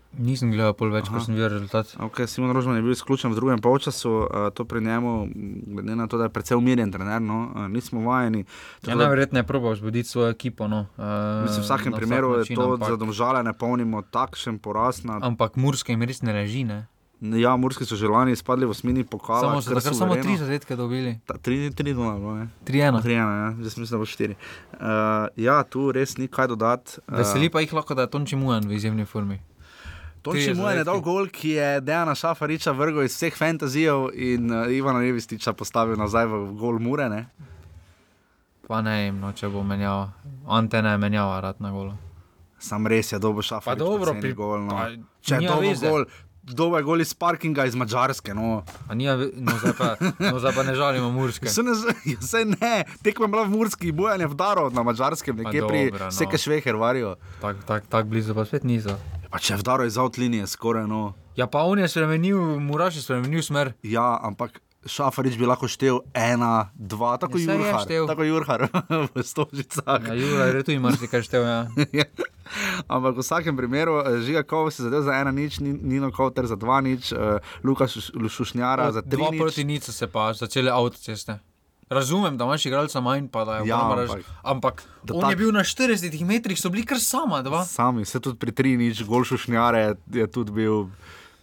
Nisem gledal pol več, ko sem videl rezultat. Okay, Simon Rožman je bil izključen v drugem polčasu, uh, to pri njemu, glede na to, da je precej umirjen trener, no, uh, nismo vajeni. Ja, Tako da- najverjetneje je probal vzbuditi svojo ekipo. No. Uh, Mislim, v vsakem primeru je to, da za domžale ne polnimo takšen poraz. Na, Ampak Murska jim res ne leži. Ne? ja, Murski so že lani izpadli v osmini pokala. Samo kar takrat samo tri zadetke dobili. Ta- Tri, tri, dva, ne. 3-1. Tri, ena, ja. Zdaj sem mislil, da bo štiri. Uh, ja, tu res ni kaj dodati. Uh, Veseli pa jih lahko, da je Tonči Mujan v izjemni formi. Tri mu je zadetke. dal gol, ki je Dejana Šafariča vrgel iz vseh fantazijev in uh, Ivana Nevističa postavil nazaj v gol Mure. Ne? Pa ne vem, no, če bo menjal. Antena je menjava, rad na golo. Sam res je dobo Šafarič. Pa dobro, pri- gol, no. pa Če je dobo veze. gol, dobo je gol iz parkinga iz Mačarske. No. A Nija, ve- no, zdaj pa, no, zdaj pa ne žalimo Murske. Se ne, se ne, tekmo je bila v Murski, bojanje v Daru na Mačarskem, nekje pri dobro, no. Seke Šveher varijo. Tako tak, tak blizu pa spet niso. Pa če je v Daru iz outlinije skoraj no. Ja, pa on je spremenil, Muraš je spremenil smer. Ja, ampak Šafarič bi lahko štel ena, dva, tako Ja, je Jurhar, štel. tako Jurhar v Stožicah. Ja, Jura je tu in marsikaj štev. Ja. Ja. Ampak v vsakem primeru, eh, žiga Kov se zadev za ena nič, Ni- Nino Kovter za dva nič, uh, Lukaš Šušnjara za tri Dva nič. proti nič so se pa začele avtoceste. Razumem, da imaš igralca manj, pa da je Ja, obramba ampak- raž- ampak on tak- je bil na 40 metrih, so bili kar sama, dva. Sami, se tudi pri tri nič, gol Šušnjare je tudi bil.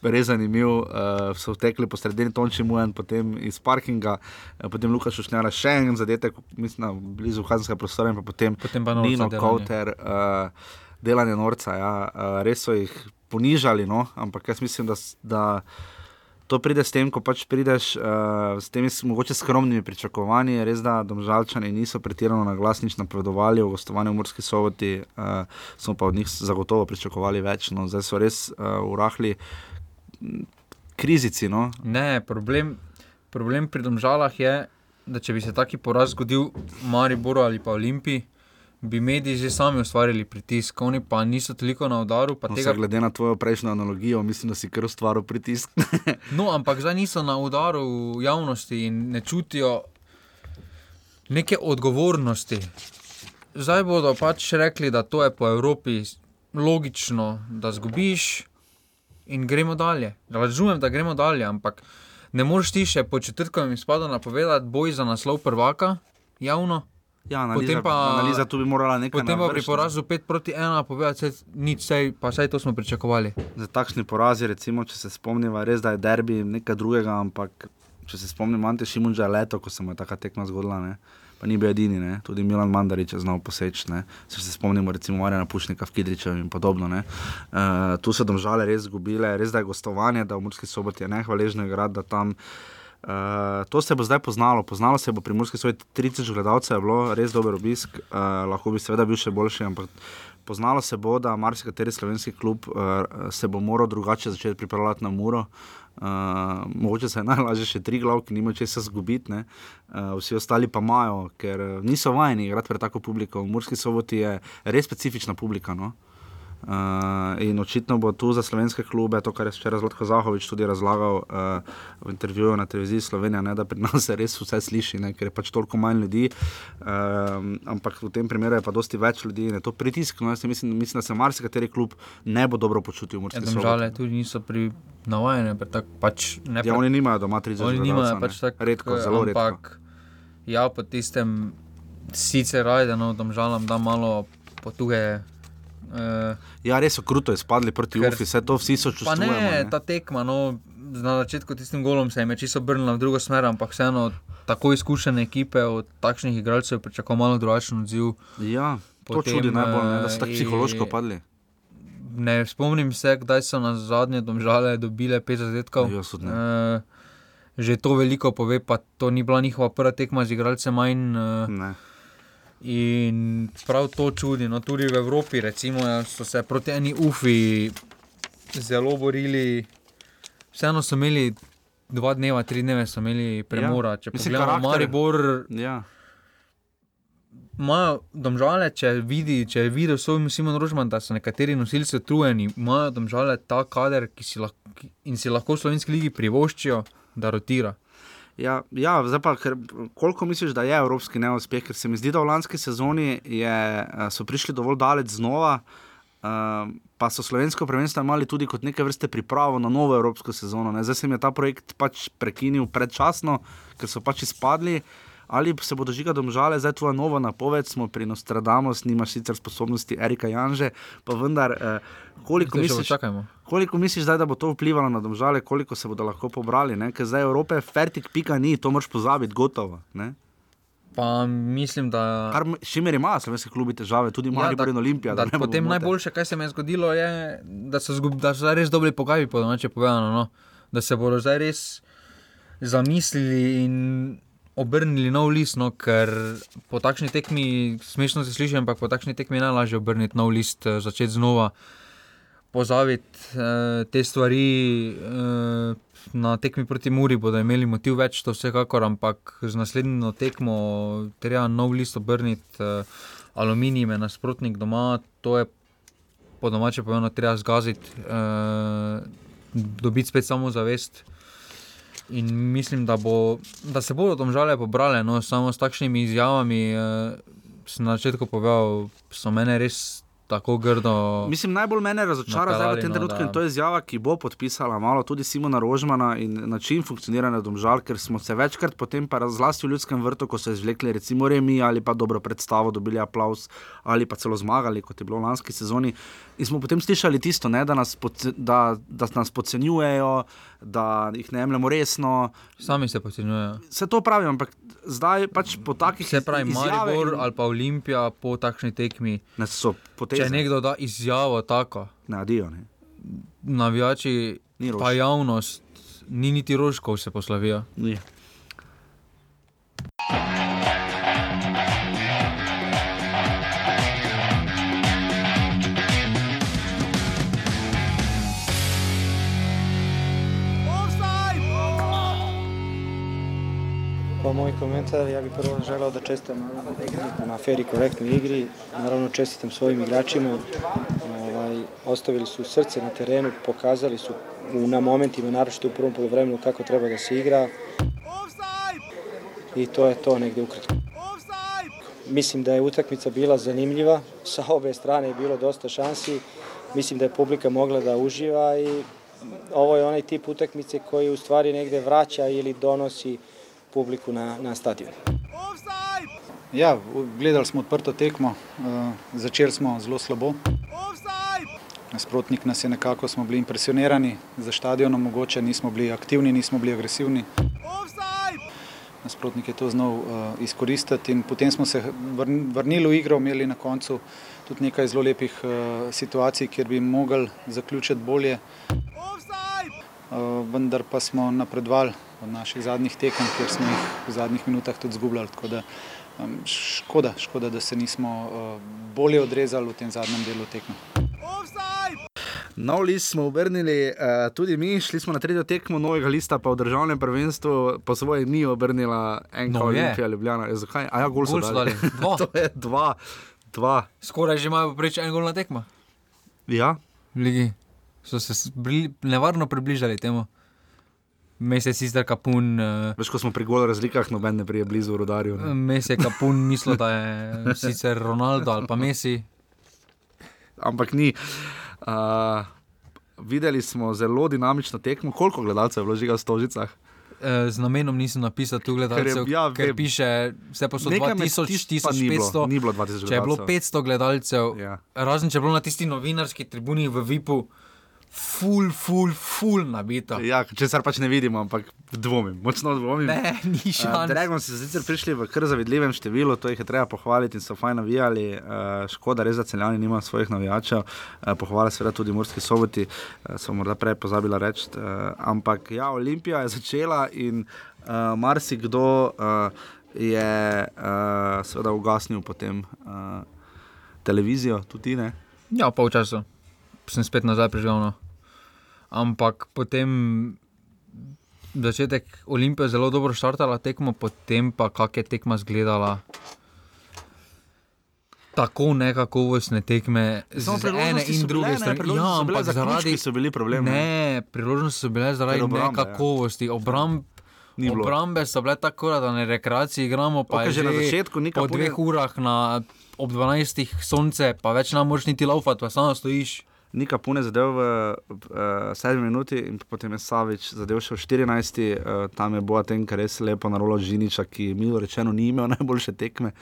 Res zanimiv, uh, so tekli po sredini Tonči Mujen, potem iz parkinga, uh, potem Lukaš Šušnjara, še en zadetek, mislim, na blizu kazenskega prostora, in pa potem, Potem pa Nino delanje. Kauter, uh, delanje norca. Ja, uh, res so jih ponižali, no? ampak jaz mislim, da, da to pride s tem, ko pač prideš uh, s temi mogoče skromnimi pričakovanji. Res da domžalčani niso pretirano na glas nič napovedovali o gostovanju v Murski soboti, uh, smo pa od njih zagotovo pričakovali več. No. Zdaj so res uh, urahli m, krizici. No. Ne, problem, problem pri domžalah je, da če bi se taki poraz zgodil Mariboru ali pa Olimpiji, bi mediji že sami ustvarili pritisk, oni pa niso toliko na udaru. pa No, Tega, glede na tvojo prejšnjo analogijo, mislim, da si kar ustvaril pritisk. no, ampak zdaj niso na udaru javnosti in ne čutijo neke odgovornosti. Zdaj bodo pač rekli, da to je po Evropi logično, da zgubiš in gremo dalje. Razumem, da gremo dalje, ampak ne moreš ti še po četrtkovem izpadu napovedati boj za naslov prvaka javno. Ja, analiza, Potem pa- analiza tu bi morala nekaj Potem pa pri porazu 5 proti 1 povedati, saj nič, sej, pa saj to smo pričakovali. Za takšni porazi, recimo, če se spomnimo, res da je derbi nekaj drugega, ampak če se spomnimo, Ante Šimunča je leto, ko se mu je taka tekma zgodila. Ne? Pa ni bil edini, ne? tudi Milan Mandarič je znal poseči. Če se spomnimo, recimo, Marjana Pušnika v Kidričevu in podobno. Uh, tu so domžale res izgubile, res da je gostovanje, da v Murski soboti je nehvaležno igrati, da tam. Uh, to se bo zdaj poznalo. Poznalo se bo pri Murski sobi 30 gledalcev, je bilo res dober obisk, uh, lahko bi seveda bil še boljši, ampak poznalo se bo, da marsikateri slovenski klub uh, se bo moral drugače začeti pripravljati na muro. Uh, mogoče se je najlažje še tri glavke, nima česa zgubiti, ne. uh, vsi ostali pa imajo, ker niso vajeni igrati pred tako publiko. V Murski soboti je res specifična publika. No? Uh, in očitno bo tu za slovenske klube, to, kar je včeraj Zlatko Zahovič tudi razlagal uh, v intervjuju na televiziji Slovenija, ne, da pri nas se res vse sliši, ne, ker je pač toliko manj ljudi. Uh, ampak v tem primeru je pa dosti več ljudi in je to pritisk. No, mislim, mislim, da se marsikateri klub ne bo dobro počutil. Ja, žale, tudi niso pri navajeni, pač ne Ja, oni nimajo doma 30 Oni nimajo pač tako redko, zelo redko. Ampak ja, po tistem sicer rajde, no, domžalam, da malo potuje. Uh, Ja, res so kruto izpadli proti Ufi, vse to vsi so pa čustvujemo. ne, ne. ta tekma, no, na začetku tistim golom se je čisto obrnila v drugo smer, ampak vseeno tako izkušene ekipe od takšnih igralcev pričakujejo malo drugačen odziv. Ja, to Potem, čudi najbolj, ne, da so tako eh, psihološko i- padli. Ne spomnim se, kdaj so na zadnje domžale dobile pet zadetkov. Ja, so ne. Uh, že to veliko pove, pa to ni bila njihova prva tekma z igralcem manj. Uh, Ne. In prav to čudi. No, tudi v Evropi recimo, ja, so se proti eni UFI zelo borili. Vseeno so imeli dva dneva, tri dneve, so imeli premora. Ja. Če pogledamo karakter- Maribor, Ja. imajo domžale, če vidi, če je videl svoj Simon Rožman, da so nekateri nosilci utrujeni, imajo domžale ta kader, ki si lahko, in si lahko v slovenski ligi privoščijo, da rotira. Ja, ja, zdaj pa, ker, koliko misliš, da je evropski neuspeh? Ker se mi zdi, da v lanski sezoni je, eh, so prišli dovolj daleč znova, uh, pa so slovensko prvenstvo imeli tudi kot neke vrste pripravo na novo evropsko sezono. Ne? Zdaj se jim je ta projekt pač prekinil predčasno, ker so pač izpadli. Ali se bodo žiga domžale, zdaj tvoja nova napoved, smo pri Nostradamus, nimaš sicer sposobnosti Erika Janže, pa vendar, eh, koliko misliš, počakajmo. Koliko misliš, zdaj, da bo to vplivalo na domžale, koliko se bodo lahko pobrali? Ne? Ker zdaj Evrope, fertik, pika ni, to moraš pozabiti, gotovo. Ne? Pa mislim, da. Kar s čimer ima slovenski klubi težave, tudi Olimpija. Ja, Da, ne da bomo potem najboljše, kar se mi je zgodilo, je, da so, zgub, da so res dobili pogaji, po domače povedano. No? Da se bodo zdaj res zamislili in obrnili nov list, no? ker po takšni tekmi, smešno se sliši, ampak po takšni tekmi je najlažje obrniti nov list, eh, začeti znova. Pozaviti eh, te stvari eh, na tekmi proti Muri, bodo imeli motiv več, to vsekakor, ampak z naslednjo tekmo treba nov list obrniti. Eh, aluminij je nasprotnik doma, to je po domače povedano, treba zgaziti, eh, dobiti spet samozavest. In mislim, da, bo, da se bodo domžale pobrale, no, samo s takšnimi izjavami. Eh, sem na začetku povedal, so mene res tako grdo. Mislim, najbolj mene razočara zdaj v tem no, trenutku da- in to je izjava, ki bo podpisala malo tudi Simona Rožmana in način funkcioniranja domžal, ker smo se večkrat potem, pa zlasti v ljudskem vrtu, ko so izvlekli recimo Remi ali pa dobro predstavo, dobili aplaus ali pa celo zmagali, kot je bilo v lanski sezoni. In smo potem slišali tisto, ne, da, nas podce, da, da nas podcenjujejo, da jih ne jemljemo resno. Sami se podcenjujejo. Se to pravim, ampak zdaj pač po takih Se pravi, Maribor in- ali pa Olimpija po takšni tekmi. Ne, so poteze. Če nekdo da izjavo tako, Ne, adijo, ne. navijači, pa javnost, ni niti rožkov se poslavijo. Ni. Moj komentar, ja bih prvo želeo da čestitam na fer i korektnoj igri, naravno čestitam svojim igračima, ovaj, ostavili su srce na terenu, pokazali su u, na momentima, naročito u prvom polovremenu kako treba da se igra. I to je to negde ukratko. Mislim da je utakmica bila zanimljiva, sa obe strane je bilo dosta šansi, mislim da je publika mogla da uživa i ovo je onaj tip utakmice koji u stvari negde vraća ili donosi publiku na, na stadion. Ja, gledali smo odprto tekmo, eh, začeli smo zelo slabo. Nasprotnik nas je nekako, smo bili impresionirani za stadionom, mogoče nismo bili aktivni, nismo bili agresivni. Nasprotnik je to znal uh, izkoristiti in potem smo se vrn- vrnili v igro, imeli na koncu tudi nekaj zelo lepih uh, situacij, kjer bi mogli zaključiti bolje. Uh, vendar pa smo napredovali od naših zadnjih tekem, kjer smo jih v zadnjih minutah tudi zgubljali. Tako da škoda, škoda, da se nismo uh, bolje odrezali v tem zadnjem delu tekme. Nov list smo obrnili, uh, tudi mi, šli smo na tretjo tekmo novega lista, pa v državnem prvenstvu po svoje ni obrnila enka No, je. Olimpija Ljubljana. Ja, Zakaj? A ja, gol so dali. dali. Dva. to je dva. dva. Skoraj že imajo preč en gol na tekmo. Ja, v ligi. So se bili, nevarno približali temu. Mesec sicer kapun. Uh, veš, ko smo pri gol razlikah, noben ne prije blizu rodarju. ne. Mes je kapun mislil, da je sicer Ronaldo ali pa Messi. Ampak ni. Uh, videli smo zelo dinamično tekmo. Koliko gledalcev je bilo že v Stožicah? Eh, Z namenom nisem napisal tu gledalcev, Ker je- ja, ker vem. piše vse posod Nekaj med 2000, tisti pa ni bilo, 1500. ni bilo 2000 Če je bilo gledalcev. 500 gledalcev, Ja. razen če je bilo na tisti novinarski tribuni v Vipu, full, full, full nabito. Ja, če se pač ne vidimo, ampak dvomim, močno dvomim. Ne, ni Uh, šans. Dragon so sicer prišli v kar zavidljivem številu, to jih je treba pohvaliti in so fajn navijali. Uh, škoda, res, da celjani nima svojih navijačev. Uh, pohvala seveda tudi Murski soboti, uh, sem morda prej pozabila reči. Uh, ampak ja, Olimpija je začela in uh, marsikdo uh, je uh, seveda ugasnil potem uh, televizijo, tudi ne. Ja, pol časa sem spet nazaj preživel. No. Ampak potem začetek Olimpije zelo dobro štartala tekmo, potem pa kak je tekma izgledala. Tako nekakovostne tekme, z Samo ene priložnosti in druge strani. Ja, ampak zaradi so bili problem, ne. Priložnosti so bile zaradi obrambe, ja. nekakovosti. Obramb, Ni bilo. obrambe so bile tako, da na rekreaciji igramo, pa je že na začetku po dveh urah na, ob 12. sonce, pa več ne moreš niti laufati, pa samo stojiš. Nika Pune zadev v uh, 7 minuti in potem je Savič zadev še v 14. Uh, tam je Boateng res lepo narolo Žiniča, ki milo rečeno ni imel najboljše tekme.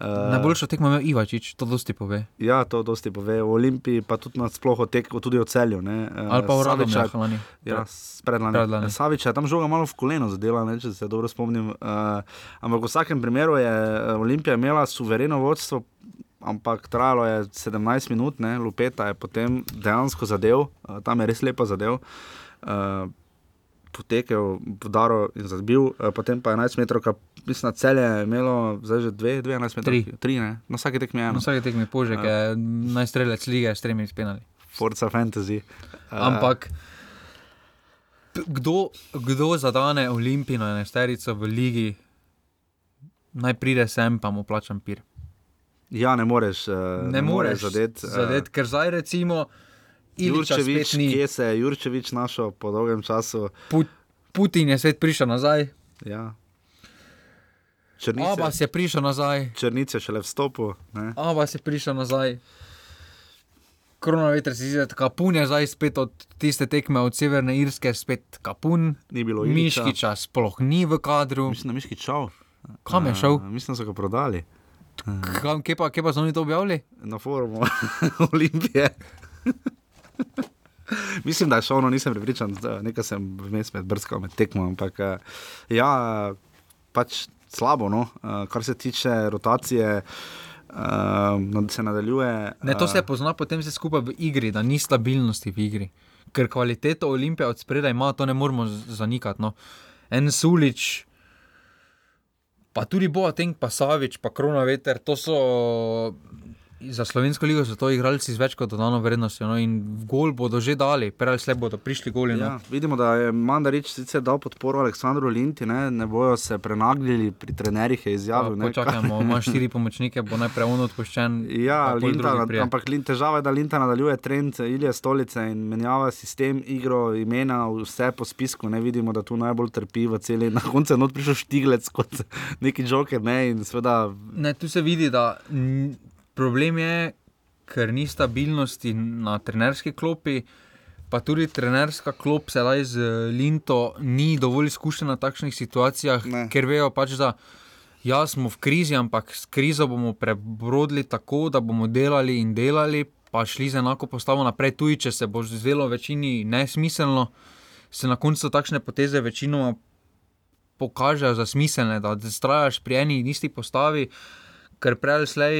Uh, Najboljšo tekmo je Ivačič, to dosti pove. Ja, to dosti pove. V Olimpiji pa tudi nasploh o tekmu, tudi o celju. Ne. Uh, Ali pa v Saviča- Radomljah lani. Ja, predlani. Predlani. Savič je tam žoga malo v koleno zadela, ne, če se dobro spomnim. Uh, ampak v vsakem primeru je eh, Olimpija imela suvereno vodstvo, ampak trajalo je 17 minut, ne, Lupeta je potem dejansko zadev, uh, tam je res lepo zadev. Uh, Potekel, podaril in zabil, eh, potem pa 11 metrov, mislim, na celje je imelo zdaj že 2, 11 metrov. Tri. tri ne? Na vsaki tekmi je Na eno. vsake tekmi požek Ja. je najstrelec lige s tremi spenali. Forza Fantasy. Uh, Ampak kdo, kdo zadane Olimpijino enesterico v ligi, naj pride sem, pa mu plačam pir. Ja, ne moreš, uh, Ne moreš zadeti. eh, zadet, ker zdaj recimo Iliča Jurčevič, kje se je Jurčevič našel po dolgem času? Put, Putin je svet prišel nazaj, Ja. Črnice, Abbas je prišel nazaj, Črnice šele vstopu. Ne? Abbas je prišel nazaj. Korona veter si zdi, kapun je zdaj spet od tiste tekme od Severne Irske, spet kapun. Ni bilo Ilića. Miškiča sploh ni v kadru. Mislim, da Miški šel. Kam je šel? Uh, mislim, da so ga prodali Kam, kje pa, kje pa so oni to objavili? na forumu Olimpije. Mislim, da je šel, no nisem prepričan, da- nekaj sem vmes med brskal med tekmo, ampak eh, ja, pač slabo, no, eh, kar se tiče rotacije. Uh, se nadaljuje. Ne, to eh, se pozna potem vse skupaj v igri, da ni stabilnosti v igri. Ker kvaliteto Olimpije od spredaj ima, to ne moremo zanikati. No. En Sulič, pa tudi Boateng, pa Savič, pa Krona Veter, to so za slovensko ligo so to igralci z več kot dodano vrednostjo. No, in gol bodo že dali, prej slej bodo prišli goli. Ja, No. vidimo, da je Mandarič sicer dal podporo Aleksandru Linti, ne, ne bojo se prenagljali, pri trenerjih je izjavil. ne, Počakajmo, ima štiri pomočnike, bo najprej on odpuščen. Ja, Linta, ampak Lin, težava je, da Linta nadaljuje trend Ilije Stolice in menjava sistem, igro, imena, vse po spisku. Ne vidimo, da tu najbolj trpi v celi. Na koncu je not prišel štiglec kot neki joker. Ne, seveda, Ne, tu se vidi, da problem je, ker ni stabilnosti na trenerski klopi. Pa tudi trenerska klop sedaj z Linto ni dovolj izkušena v takšnih situacijah, Ne. ker vejo pač, da ja, smo v krizi, ampak s krizo bomo prebrodili tako, da bomo delali in delali, pa šli z enako postavo naprej. Tudi če se bo zdelo večini nesmiselno, se na koncu takšne poteze večinoma pokažejo za smiselne, da trajaš pri eni in isti postavi. Ker prej ali slej,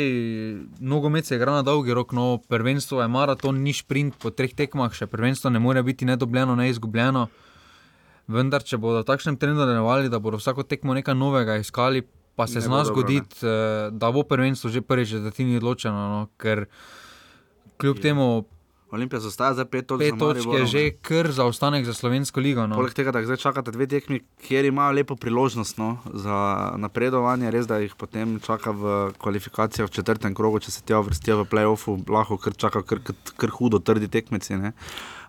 nogomet se igra na dolgi rok, no, prvenstvo je maraton, ni sprint po treh tekmah, še prvenstvo ne more biti nedobljeno, ne izgubljeno. Vendar, če bodo v takšnem trendu nadaljevali, da bodo vsako tekmo nekaj novega iskali, pa se Ne zna zgoditi, eh, da bo prvenstvo že prvič četrtini odločeno. No, ker kljub temu, Olimpija zastaja za pet točk. Pet točk je že kar zaostanek za slovensko ligo. No. Poleg tega, da zdaj čakate dve tekmi, kjer imajo lepo priložnost no, za napredovanje, res da jih potem čaka v kvalifikacijah v četrtem krogu, če se tja vrstijo v playoffu, lahko kar čaka kar, kar, kar hudo, trdi tekmeci. Ne.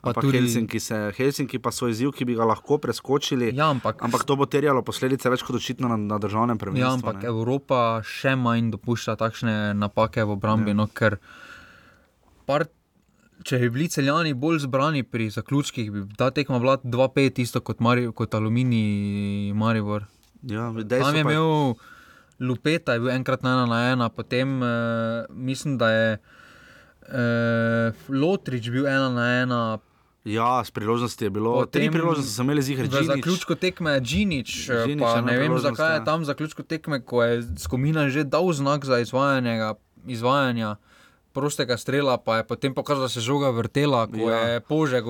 Pa Ampak tudi- Helsinki, se, Helsinki pa so izziv, ki bi ga lahko preskočili. Ja, ampak, Ampak to bo terjalo posledice več kot očitno na, na državnem ja, prvenstvu. ampak ne. Evropa še manj dopušča takšne napake v obrambi. Ja. No, ker par, če bi bili celjani bolj zbrani pri zaključkih, bi ta tekma bila 2-5, isto kot, Mari, kot Aluminij Maribor. Ja, Tam je pa imel Lupeta, je bil enkrat na ena na ena, potem uh, mislim, da je uh, Lotrič bil ena na ena. Ja, s priložnosti je bilo. Potem, tri priložnosti so imeli zihar. V zaključku tekme je Džinič, eh, Džinić pa ne vem, zakaj je ja. tam v zaključku tekme, ko je Skomina že dal znak za izvajanje, izvajanja prostega strela, pa je potem pokazal, da se žoga vrtela, ko Ja. ja. je Požek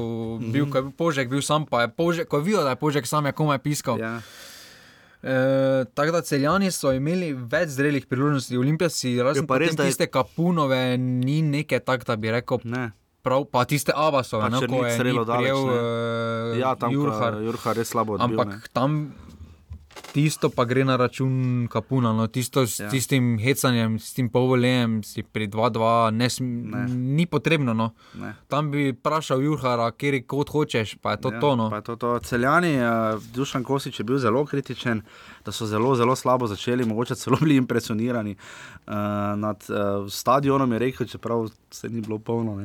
bil, ko je bil Požek bil sam, pa je Požek, ko je videl, da je Požek sam je komaj piskal. Ja. E, tako da celjani so imeli več zrelih priložnosti, Olimpija si razen pa res, da je- tiste kapunove ni neke tak, da bi rekel. Ne. Prav, pa tiste Abasove, Pa no, ko je strelo ne. uh, Ja, tam Jurhar. Jurhar. Res slabo. Ampak ne. tam tisto pa gre na račun Kapuna. No, tisto s Ja. tistim hecanjem, s tem povoljem, si pri 2-2 ne Ne. ni potrebno. No. Ne. Tam bi vprašal Jurhara, kjer kot hočeš, pa je to Ja, to. No. to, to. Celjani, uh, Dušan Kosič je bil zelo kritičen, da so zelo, zelo slabo začeli, mogoče celo bili impresionirani uh, nad uh, stadionom, je rekel, čeprav se ni bilo polno. Uh,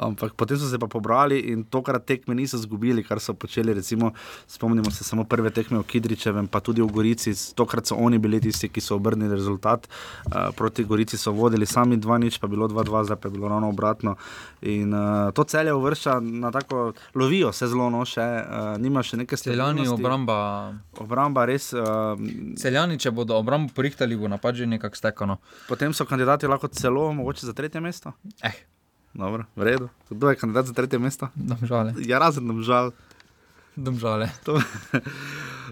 ampak potem so se pa pobrali in tokrat tekme niso izgubili, kar so počeli. Recimo, spomnimo se samo prve tekme v Kidričevem, pa tudi v Gorici. Tokrat so oni bili tisti, ki so obrnili rezultat. Uh, proti Gorici so vodili sami 2-0, pa bilo 2-2, zdaj pa je bilo ravno obratno. In uh, to celje uvršča na tako, lovijo se zelo, no, še uh, nima še neke Celjani stabilnosti. obramba. Obramba res. Uh, Celjani, če bodo obrambo porihtali, bo napad že nekako stekano. potem so kandidati lahko celo mogoče za tretje mesto. Eh. Dobro, v redu. Kdo je kandidat za tretje mesto? Domžale. Ja, razen domžal. Domžale. To,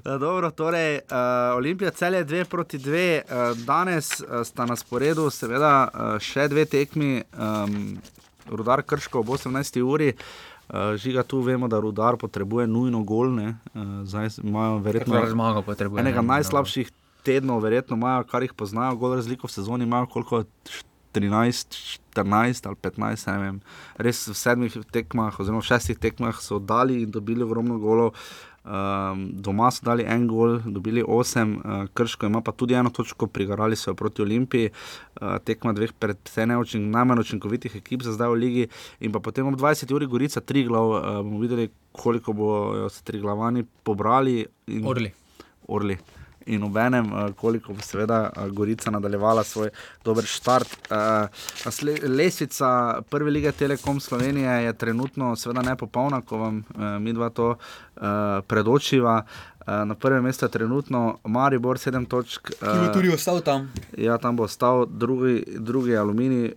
Ja, Dobro, torej, uh, Olimpija celje 2 proti 2, uh, danes uh, sta na sporedu, seveda, uh, še dve tekmi, um, rudar Krško ob 18. uri. Uh, žiga tu vemo, da rudar potrebuje nujno golne, uh, zdaj imajo verjetno zmago potrebuje, enega ne, najslabših tednov, verjetno imajo, kar jih poznajo, gol razliko v sezoni imajo koliko. 13, 14 ali 15, ne vem. Res v sedmih tekmah, oziroma v šestih tekmah so dali in dobili ogromno golov. Um, doma so dali en gol, dobili osem, uh, krško ima pa tudi eno točko, prigarali so jo proti Olimpiji, uh, tekma dveh precej neučink, najmanj učinkovitih ekip za zdaj v ligi. In pa potem ob 20 uri Gorica, tri glav, uh, bomo videli, koliko bodo se tri glavani pobrali. In, Orli. Orli. In obenem, uh, koliko bo seveda uh, Gorica nadaljevala svoj dober štart. Uh, nasle- lestvica prve lige Telekom Slovenije je trenutno seveda nepopolna, ko vam uh, mi dva to uh, predočiva. Uh, na prvem mestu je trenutno Maribor 7 točk. Ki bo tudi ostal tam. Ja, tam bo ostal drugi, drugi aluminij eh,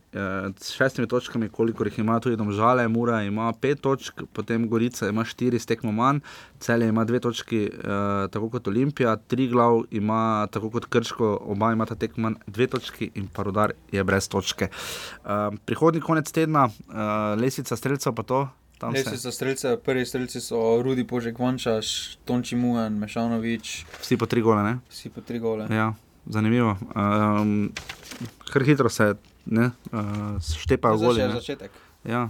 s šestimi točkami, koliko jih ima tudi domžale, Mura ima pet točk, potem Gorica ima štiri stekmo manj, celje ima dve točki, eh, tako kot Olimpija, tri glav ima tako kot Krško, oba imata tekmo manj, dve točki in pa rodar je brez točke. Eh, prihodni konec tedna, eh, lesica streljcev pa to. Tam se- Res so streljce, prvi streljci so Rudi Požek Vančaš, Tonči Mujan, Mešanovič, Vsi po tri gole, ne? vsi po tri gole. Ja, zanimivo. Um, kar hitro se ne, uh, štepajo To je goli. še ne. začetek. Ja.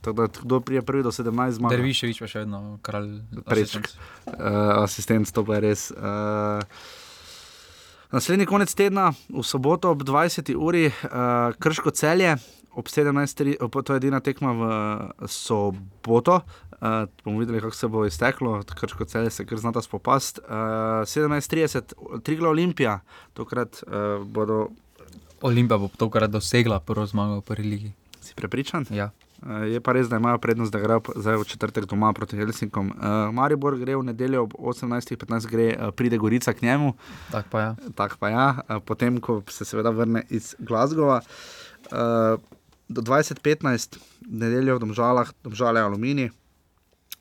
Tako da, kdo prije prvi do 17 zmag? Derviševič pa še vedno kralj. Prečk. asistent. Uh, asistent, to pa je res. Uh, naslednji konec tedna, v soboto ob 20. uri, uh, krško celje, ob 17. op- to je edina tekma v soboto. Uh, bomo videli, kako se bo izteklo, krško celje se kar znata spopast. Uh, 17.30, Trigla Olimpija, tokrat uh, bodo. Olimpija bo tokrat dosegla prvo zmago v prvi ligi. Si prepričan? Ja. Uh, je pa res, da imajo prednost, da grejo zdaj v četrtek doma proti Helsinkom. Uh, Maribor gre v nedeljo ob 18.15, gre, uh, pride Gorica k njemu. Tak pa ja. Tak pa ja, uh, potem ko se seveda vrne iz Glasgowa. Uh, do 20.15, nedeljo v Domžalah, Domžale Alumini.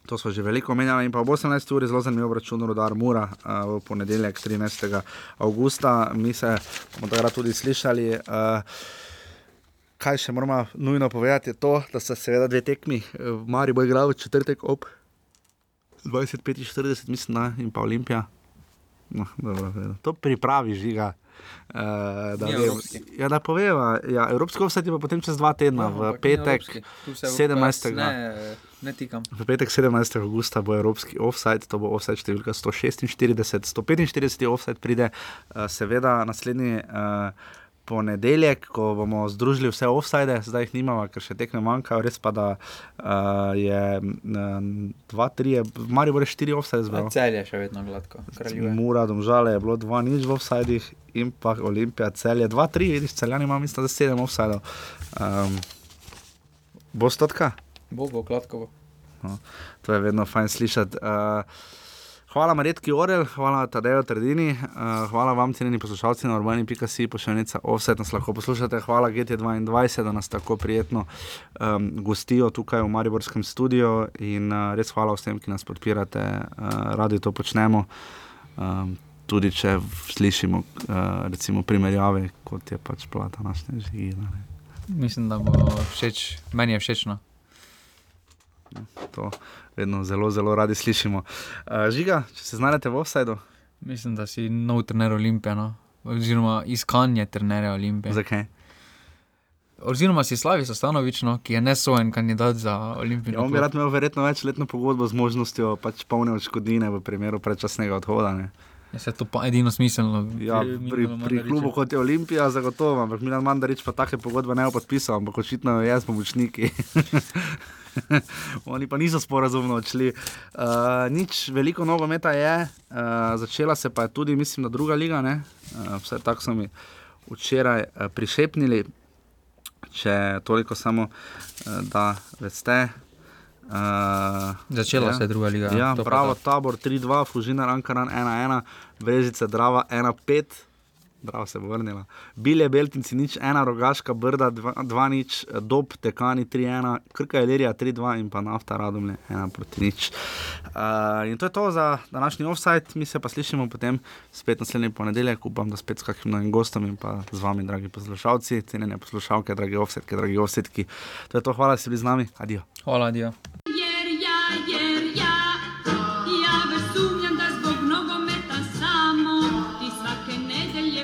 To smo že veliko omenjali, in pa ob 18. uri zelo zanimiv račun, rodar Mura uh, v ponedeljek 13. augusta. Mi se bomo takrat tudi slišali. Uh, kaj še moramo nujno povedati, je to, da so seveda dve tekmi, eh, Mari bo igral v četrtek ob 20-45, mislim, da, in pa Olimpija. No, dobro, to pripravi žiga. Uh, da, vem. evropski. ja, da poveva. Ja, evropski offset je pa potem čez dva tedna, v Ampak ni petek evropski. Tu se 17. Ne, ne tikam. V petek 17. augusta bo evropski offset, to bo offset številka 146, 145 offset pride, uh, seveda naslednji uh, ponedeljek, ko bomo združili vse offside, zdaj jih nimamo, ker še tekme manjkajo, res pa da uh, je uh, dva, tri, v Mariboru je štiri offside A zbral. Celje še vedno gladko. kraljuje. Mura, domžale je bilo dva nič v offsajdih in pa Olimpija celje, dva, tri, vidiš, celjani ima mislim, da sedem offsajdov. Um, bo stotka? Bo, bo, gladko bo. No, to je vedno fajn slišati. Uh, hvala, Maretki Orel, hvala Tadejo Trdini, uh, hvala vam, cenjeni poslušalci na urbani.si, pošiljnica offset nas lahko poslušate. Hvala GT22, da nas tako prijetno um, gostijo tukaj v Mariborskem studiu in uh, res hvala vsem, ki nas podpirate, uh, radi to počnemo. Um, tudi če slišimo uh, recimo primerjave, kot je pač plata naše živine. Mislim, da bo všeč, meni je všečno. To vedno zelo, zelo radi slišimo. Uh, žiga, če se znajdete v offsajdu, Mislim, da si nov trener Olimpije, no? oziroma iskanje trenerja Olimpije. zakaj? Oziroma si Slavi Stanovič, no, ki je nesojen kandidat za Olimpijo. Ja, on bi rad imel verjetno večletno pogodbo z možnostjo pač polne odškodnine v primeru predčasnega odhoda. Ne? Je se to pa edino smiselno. Ja, pri pri, klubu kot je Olimpija, zagotovo, ampak Milan Mandarič pa take pogodbe ne bo podpisal, ampak očitno je s pomočniki. Oni pa niso sporazumno odšli. Uh, nič, veliko nogometa je, uh, začela se pa je tudi, mislim, da druga liga. ne. Uh, vsaj tako so mi včeraj uh, prišepnili, če toliko samo, uh, da veste. Uh, Začela se je druga liga, Ja, to. tabor 3-2, Fužina Rankaran 1-1, Brežice Drava 1-5. Bravo se vrnila. Bilje Beltinci nič, ena rogaška brda, dva, dva nič, dob tekani 3-1, krka Elerija 3-2 in pa nafta Radomlje 1 proti nič. Uh, in to je to za današnji offside, mi se pa slišimo potem spet naslednji ponedeljek, upam, da spet s kakšnim novim gostom in pa z vami, dragi poslušalci, cenjene poslušalke, dragi offsetke, dragi offsetki. To je to, hvala, da ste bili z nami, adijo. Hvala, Dio.